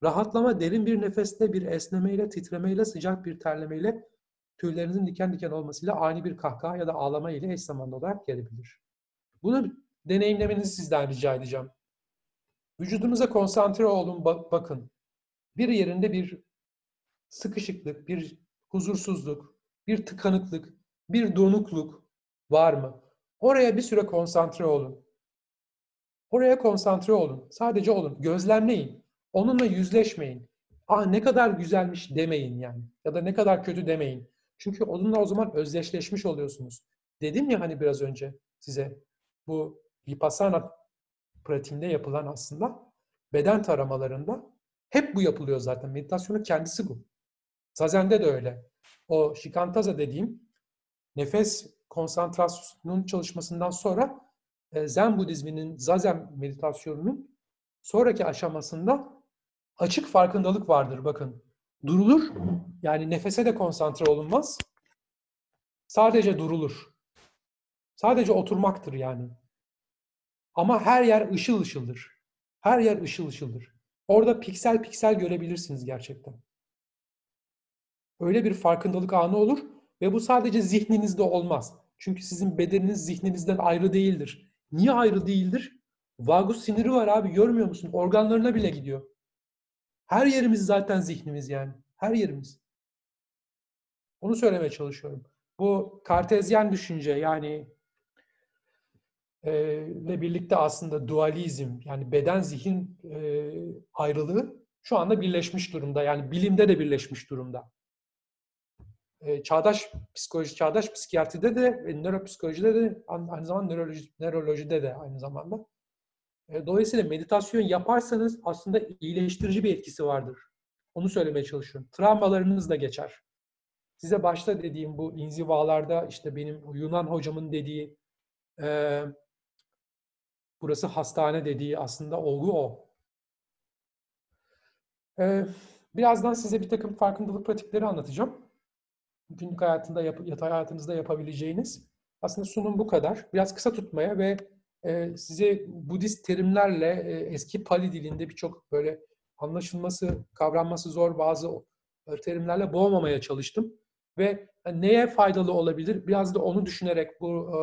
Rahatlama derin bir nefesle, bir esnemeyle, titremeyle, sıcak bir terlemeyle, tüylerinizin diken diken olmasıyla ani bir kahkaha ya da ağlama ile eş zamanlı olarak gelebilir. Bunu deneyimlemenizi sizden rica edeceğim. Vücudunuza konsantre olun, bakın. Bir yerinde bir sıkışıklık, bir huzursuzluk, bir tıkanıklık, bir donukluk var mı? Oraya bir süre konsantre olun. Oraya konsantre olun. Sadece olun. Gözlemleyin. Onunla yüzleşmeyin. Ah ne kadar güzelmiş demeyin yani. Ya da ne kadar kötü demeyin. Çünkü onunla o zaman özdeşleşmiş oluyorsunuz. Dedim ya hani biraz önce size bu Vipassana pratiğinde yapılan aslında beden taramalarında hep bu yapılıyor zaten. Meditasyonun kendisi bu. Zazen'de de öyle. O shikantaza dediğim nefes konsantrasyonun çalışmasından sonra e, Zen Budizminin Zazen meditasyonunun sonraki aşamasında açık farkındalık vardır bakın. Durulur. Yani nefese de konsantre olunmaz. Sadece durulur. Sadece oturmaktır yani. Ama her yer ışıl ışıldır. Her yer ışıl ışıldır. Orada piksel piksel görebilirsiniz gerçekten. Öyle bir farkındalık anı olur ve bu sadece zihninizde olmaz. Çünkü sizin bedeniniz zihninizden ayrı değildir. Niye ayrı değildir? Vagus siniri var abi görmüyor musun? Organlarına bile gidiyor. Her yerimiz zaten zihnimiz yani. Her yerimiz. Onu söylemeye çalışıyorum. Bu kartezyen düşünce yani ile birlikte aslında dualizm yani beden zihin e, ayrılığı şu anda birleşmiş durumda. Yani bilimde de birleşmiş durumda. E, çağdaş psikoloji, çağdaş psikiyatride de ve nöropsikolojide de aynı zamanda nöroloji, nörolojide de aynı zamanda. E, dolayısıyla meditasyon yaparsanız aslında iyileştirici bir etkisi vardır. Onu söylemeye çalışıyorum. Travmalarınız da geçer. Size başta dediğim bu inzivalarda işte benim Yunan hocamın dediği e, burası hastane dediği aslında olgu o. E, birazdan size bir takım farkındalık pratikleri anlatacağım. Günlük hayatında, yatay hayatınızda yapabileceğiniz. Aslında sunum bu kadar. Biraz kısa tutmaya ve e, size Budist terimlerle e, eski Pali dilinde birçok böyle anlaşılması, kavranması zor bazı terimlerle boğmamaya çalıştım. Ve neye faydalı olabilir? Biraz da onu düşünerek bu e,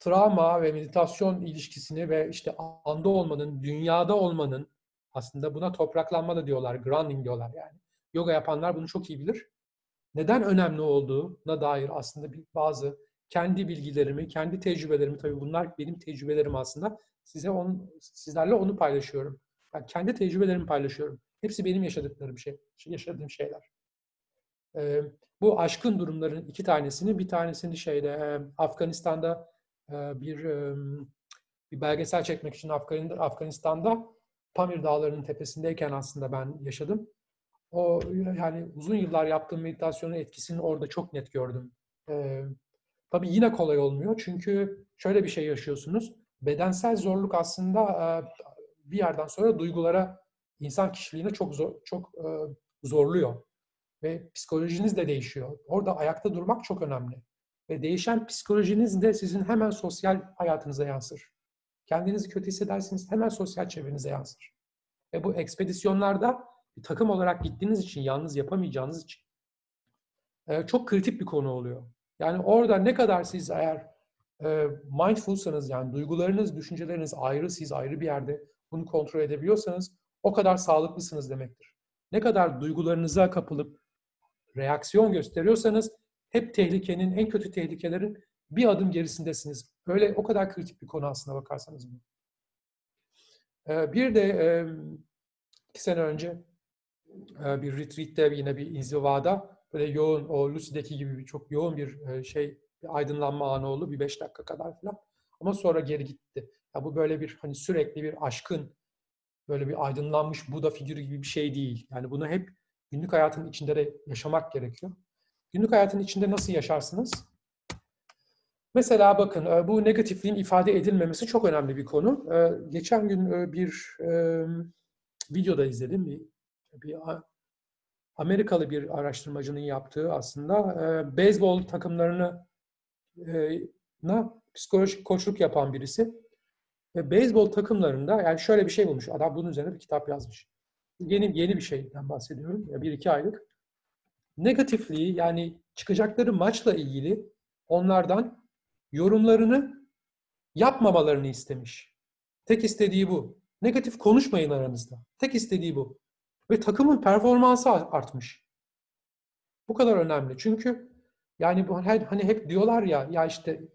travma ve meditasyon ilişkisini ve işte anda olmanın, dünyada olmanın aslında buna topraklanma da diyorlar, grounding diyorlar yani. Yoga yapanlar bunu çok iyi bilir. Neden önemli olduğuna dair aslında bazı kendi bilgilerimi, kendi tecrübelerimi tabii bunlar benim tecrübelerim aslında. Size onu, sizlerle onu paylaşıyorum. Yani kendi tecrübelerimi paylaşıyorum. Hepsi benim yaşadıklarım şey, yaşadığım şeyler. Ee, bu aşkın durumların iki tanesini, bir tanesini şeyde e, Afganistan'da e, bir e, bir belgesel çekmek için Afgan, Afganistan'da Pamir Dağları'nın tepesindeyken aslında ben yaşadım. O yani uzun yıllar yaptığım meditasyonun etkisini orada çok net gördüm. Ee, tabii yine kolay olmuyor çünkü şöyle bir şey yaşıyorsunuz. Bedensel zorluk aslında bir yerden sonra duygulara, insan kişiliğine çok zor, çok zorluyor ve psikolojiniz de değişiyor. Orada ayakta durmak çok önemli. Ve değişen psikolojiniz de sizin hemen sosyal hayatınıza yansır. Kendinizi kötü hissedersiniz hemen sosyal çevrenize yansır. Ve bu ekspedisyonlarda bir takım olarak gittiğiniz için, yalnız yapamayacağınız için e, çok kritik bir konu oluyor. Yani orada ne kadar siz eğer e, mindfulsanız yani duygularınız, düşünceleriniz ayrı, siz ayrı bir yerde bunu kontrol edebiliyorsanız o kadar sağlıklısınız demektir. Ne kadar duygularınıza kapılıp reaksiyon gösteriyorsanız hep tehlikenin, en kötü tehlikelerin bir adım gerisindesiniz. Öyle o kadar kritik bir konu aslına bakarsanız. Ee, bir de e, iki sene önce e, bir retreat'te yine bir inzivada böyle yoğun, o Lucy'deki gibi çok yoğun bir e, şey, bir aydınlanma anı oldu. Bir beş dakika kadar falan. Ama sonra geri gitti. Ya bu böyle bir hani sürekli bir aşkın, böyle bir aydınlanmış Buda figürü gibi bir şey değil. Yani bunu hep günlük hayatın içinde de yaşamak gerekiyor. Günlük hayatın içinde nasıl yaşarsınız? Mesela bakın e, bu negatifliğin ifade edilmemesi çok önemli bir konu. E, geçen gün bir videoda izledim. Bir, Amerikalı bir araştırmacının yaptığı aslında beyzbol takımlarını na psikolojik koçluk yapan birisi. Ve beyzbol takımlarında yani şöyle bir şey bulmuş. Adam bunun üzerine bir kitap yazmış. Yeni yeni bir şeyden bahsediyorum. Ya bir iki aylık. Negatifliği yani çıkacakları maçla ilgili onlardan yorumlarını yapmamalarını istemiş. Tek istediği bu. Negatif konuşmayın aranızda. Tek istediği bu. Ve takımın performansı artmış. Bu kadar önemli. Çünkü yani bu hani hep diyorlar ya ya işte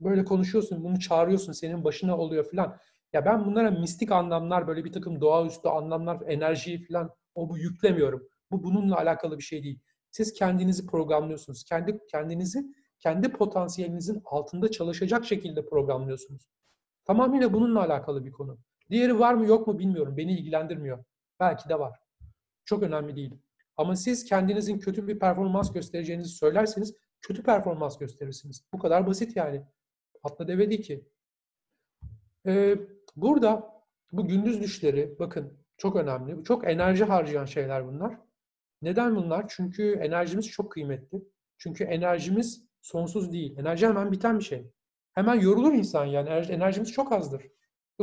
böyle konuşuyorsun, bunu çağırıyorsun, senin başına oluyor falan. Ya ben bunlara mistik anlamlar, böyle bir takım doğaüstü anlamlar, enerjiyi falan o bu yüklemiyorum. Bu bununla alakalı bir şey değil. Siz kendinizi programlıyorsunuz. Kendi kendinizi kendi potansiyelinizin altında çalışacak şekilde programlıyorsunuz. Tamamıyla bununla alakalı bir konu. Diğeri var mı yok mu bilmiyorum. Beni ilgilendirmiyor. Belki de var. Çok önemli değil. Ama siz kendinizin kötü bir performans göstereceğinizi söylerseniz kötü performans gösterirsiniz. Bu kadar basit yani. Atla deve değil ki. Ee, burada bu gündüz düşleri bakın çok önemli. Çok enerji harcayan şeyler bunlar. Neden bunlar? Çünkü enerjimiz çok kıymetli. Çünkü enerjimiz sonsuz değil. Enerji hemen biten bir şey. Hemen yorulur insan yani. Enerjimiz çok azdır.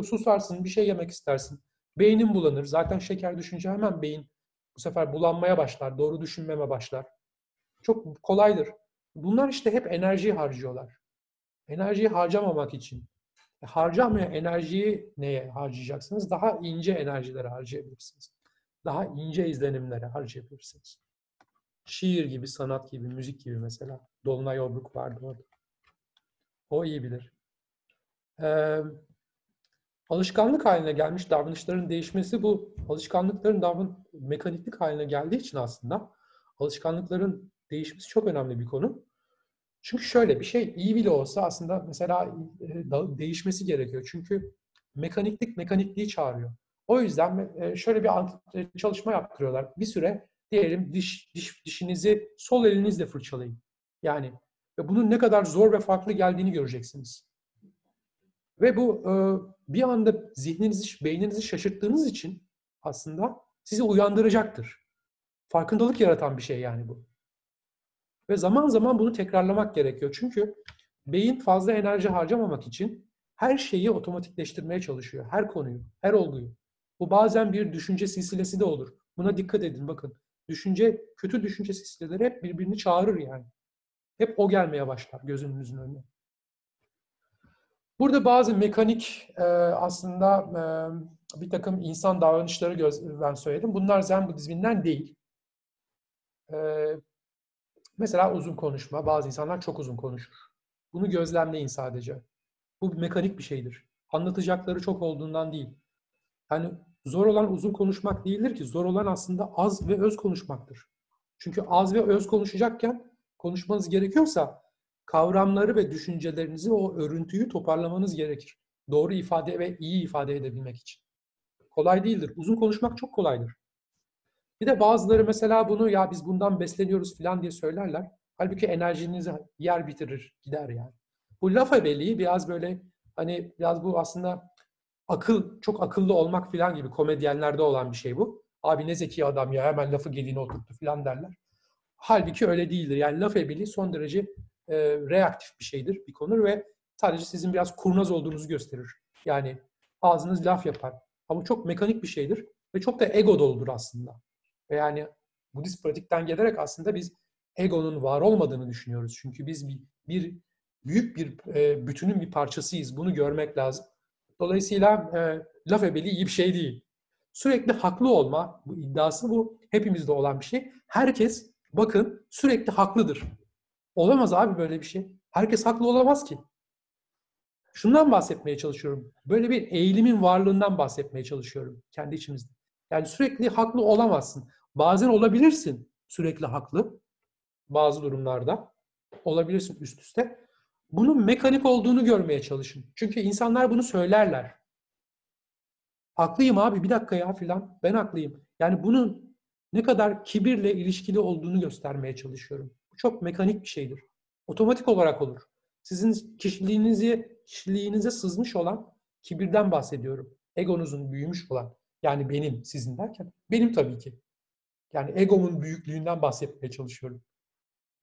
Susarsın, bir şey yemek istersin. Beynin bulanır. Zaten şeker düşünce hemen beyin bu sefer bulanmaya başlar. Doğru düşünmeme başlar. Çok kolaydır. Bunlar işte hep enerjiyi harcıyorlar. Enerjiyi harcamamak için. E, harcamayan enerjiyi neye harcayacaksınız? Daha ince enerjilere harcayabilirsiniz. daha ince izlenimlere harcayabilirsiniz. Şiir gibi, sanat gibi, müzik gibi mesela. Dolunay Obruk vardı orada. O iyi bilir. Ee, alışkanlık haline gelmiş davranışların değişmesi bu alışkanlıkların davran mekaniklik haline geldiği için aslında alışkanlıkların değişmesi çok önemli bir konu. Çünkü şöyle bir şey iyi bile olsa aslında mesela e, değişmesi gerekiyor. Çünkü mekaniklik mekanikliği çağırıyor. O yüzden e, şöyle bir e, çalışma yaptırıyorlar. Bir süre diyelim diş, diş dişinizi sol elinizle fırçalayın. Yani ve bunun ne kadar zor ve farklı geldiğini göreceksiniz. Ve bu bir anda zihninizi, beyninizi şaşırttığınız için aslında sizi uyandıracaktır. Farkındalık yaratan bir şey yani bu. Ve zaman zaman bunu tekrarlamak gerekiyor. Çünkü beyin fazla enerji harcamamak için her şeyi otomatikleştirmeye çalışıyor. Her konuyu, her olguyu. Bu bazen bir düşünce silsilesi de olur. Buna dikkat edin bakın. Düşünce, kötü düşünce silsileleri hep birbirini çağırır yani. Hep o gelmeye başlar gözünüzün önüne. Burada bazı mekanik e, aslında e, bir takım insan davranışları ben söyledim. Bunlar Zen Budizminden değil. E, mesela uzun konuşma. Bazı insanlar çok uzun konuşur. Bunu gözlemleyin sadece. Bu mekanik bir şeydir. Anlatacakları çok olduğundan değil. Yani zor olan uzun konuşmak değildir ki. Zor olan aslında az ve öz konuşmaktır. Çünkü az ve öz konuşacakken konuşmanız gerekiyorsa kavramları ve düşüncelerinizi o örüntüyü toparlamanız gerekir. Doğru ifade ve iyi ifade edebilmek için. Kolay değildir. Uzun konuşmak çok kolaydır. Bir de bazıları mesela bunu ya biz bundan besleniyoruz falan diye söylerler. Halbuki enerjinizi yer bitirir, gider yani. Bu laf ebeliği biraz böyle hani biraz bu aslında akıl, çok akıllı olmak falan gibi komedyenlerde olan bir şey bu. Abi ne zeki adam ya hemen lafı gelini oturttu falan derler. Halbuki öyle değildir. Yani laf ebeliği son derece e, reaktif bir şeydir, bir konu ve sadece sizin biraz kurnaz olduğunuzu gösterir. Yani ağzınız laf yapar. Ama çok mekanik bir şeydir ve çok da ego doludur aslında. Ve yani Budist pratikten gelerek aslında biz egonun var olmadığını düşünüyoruz. Çünkü biz bir, bir büyük bir e, bütünün bir parçasıyız. Bunu görmek lazım. Dolayısıyla e, laf ebeli iyi bir şey değil. Sürekli haklı olma bu iddiası bu. Hepimizde olan bir şey. Herkes bakın sürekli haklıdır. Olamaz abi böyle bir şey. Herkes haklı olamaz ki. Şundan bahsetmeye çalışıyorum. Böyle bir eğilimin varlığından bahsetmeye çalışıyorum kendi içimizde. Yani sürekli haklı olamazsın. Bazen olabilirsin sürekli haklı. Bazı durumlarda olabilirsin üst üste. Bunun mekanik olduğunu görmeye çalışın. Çünkü insanlar bunu söylerler. Haklıyım abi bir dakika ya filan. Ben haklıyım. Yani bunun ne kadar kibirle ilişkili olduğunu göstermeye çalışıyorum. Bu çok mekanik bir şeydir. Otomatik olarak olur. Sizin kişiliğinizi, kişiliğinize sızmış olan kibirden bahsediyorum. Egonuzun büyümüş olan. Yani benim, sizin derken. Benim tabii ki. Yani egomun büyüklüğünden bahsetmeye çalışıyorum.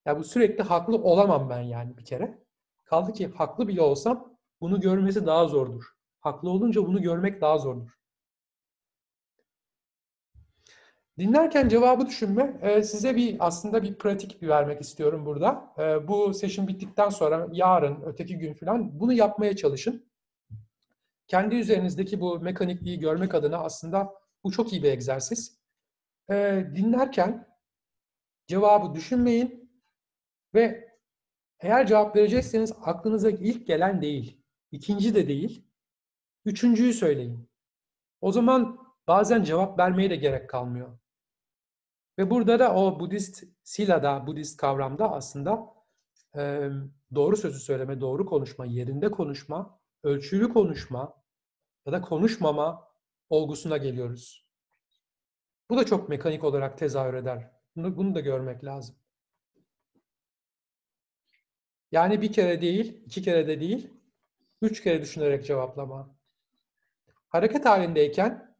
Ya bu sürekli haklı olamam ben yani bir kere. Kaldı ki haklı bile olsam bunu görmesi daha zordur. Haklı olunca bunu görmek daha zordur. Dinlerken cevabı düşünme. E, size bir aslında bir pratik bir vermek istiyorum burada. E, bu session bittikten sonra yarın, öteki gün falan bunu yapmaya çalışın. Kendi üzerinizdeki bu mekanikliği görmek adına aslında bu çok iyi bir egzersiz. E, dinlerken cevabı düşünmeyin ve eğer cevap verecekseniz aklınıza ilk gelen değil, ikinci de değil, üçüncüyü söyleyin. O zaman bazen cevap vermeye de gerek kalmıyor. Ve burada da o Budist silada, Budist kavramda aslında e, doğru sözü söyleme, doğru konuşma, yerinde konuşma, ölçülü konuşma ya da konuşmama olgusuna geliyoruz. Bu da çok mekanik olarak tezahür eder. Bunu, bunu da görmek lazım. Yani bir kere değil, iki kere de değil, üç kere düşünerek cevaplama. Hareket halindeyken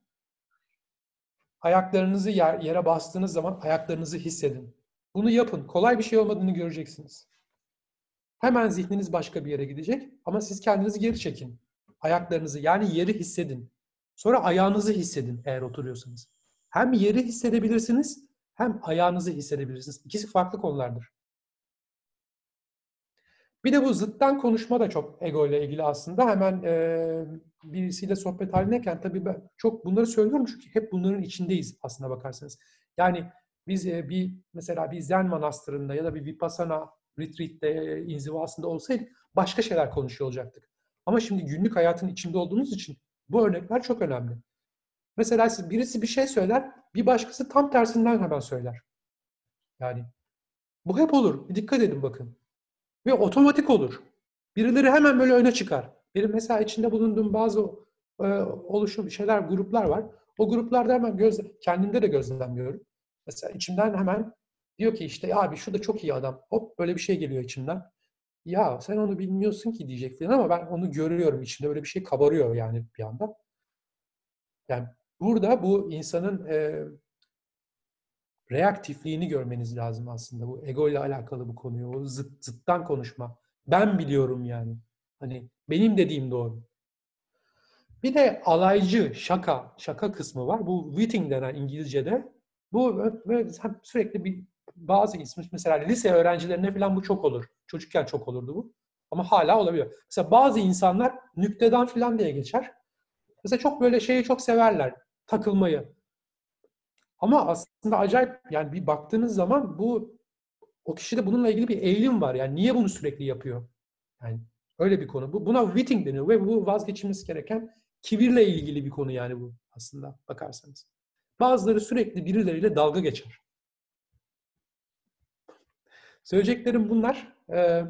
Ayaklarınızı yer, yere bastığınız zaman ayaklarınızı hissedin. Bunu yapın. Kolay bir şey olmadığını göreceksiniz. Hemen zihniniz başka bir yere gidecek ama siz kendinizi geri çekin. Ayaklarınızı yani yeri hissedin. Sonra ayağınızı hissedin eğer oturuyorsanız. Hem yeri hissedebilirsiniz hem ayağınızı hissedebilirsiniz. İkisi farklı konulardır. Bir de bu zıttan konuşma da çok ego ile ilgili aslında. Hemen e, birisiyle sohbet halindeyken tabii ben çok bunları söylüyorum çünkü hep bunların içindeyiz aslında bakarsanız. Yani biz e, bir mesela bir Zen manastırında ya da bir Vipassana retreat'te e, inzivasında olsaydık başka şeyler konuşuyor olacaktık. Ama şimdi günlük hayatın içinde olduğumuz için bu örnekler çok önemli. Mesela birisi bir şey söyler, bir başkası tam tersinden hemen söyler. Yani bu hep olur. Dikkat edin bakın. Ve otomatik olur. Birileri hemen böyle öne çıkar. Benim mesela içinde bulunduğum bazı e, oluşum şeyler, gruplar var. O gruplarda hemen göz, kendimde de gözlemliyorum. Mesela içimden hemen diyor ki işte abi şu da çok iyi adam. Hop böyle bir şey geliyor içimden. Ya sen onu bilmiyorsun ki diyecek falan ama ben onu görüyorum içinde öyle bir şey kabarıyor yani bir anda. Yani burada bu insanın e, reaktifliğini görmeniz lazım aslında. Bu ego ile alakalı bu konuyu. O zıt, zıttan konuşma. Ben biliyorum yani. Hani benim dediğim doğru. Bir de alaycı, şaka, şaka kısmı var. Bu witting denen İngilizce'de. Bu sürekli bir bazı ismi mesela lise öğrencilerine falan bu çok olur. Çocukken çok olurdu bu. Ama hala olabiliyor. Mesela bazı insanlar nükteden falan diye geçer. Mesela çok böyle şeyi çok severler. Takılmayı. Ama aslında acayip yani bir baktığınız zaman bu o kişide bununla ilgili bir eğilim var. Yani niye bunu sürekli yapıyor? Yani öyle bir konu. Bu buna witting deniyor ve bu vazgeçilmesi gereken kibirle ilgili bir konu yani bu aslında bakarsanız. Bazıları sürekli birileriyle dalga geçer. Söyleyeceklerim bunlar. Ee,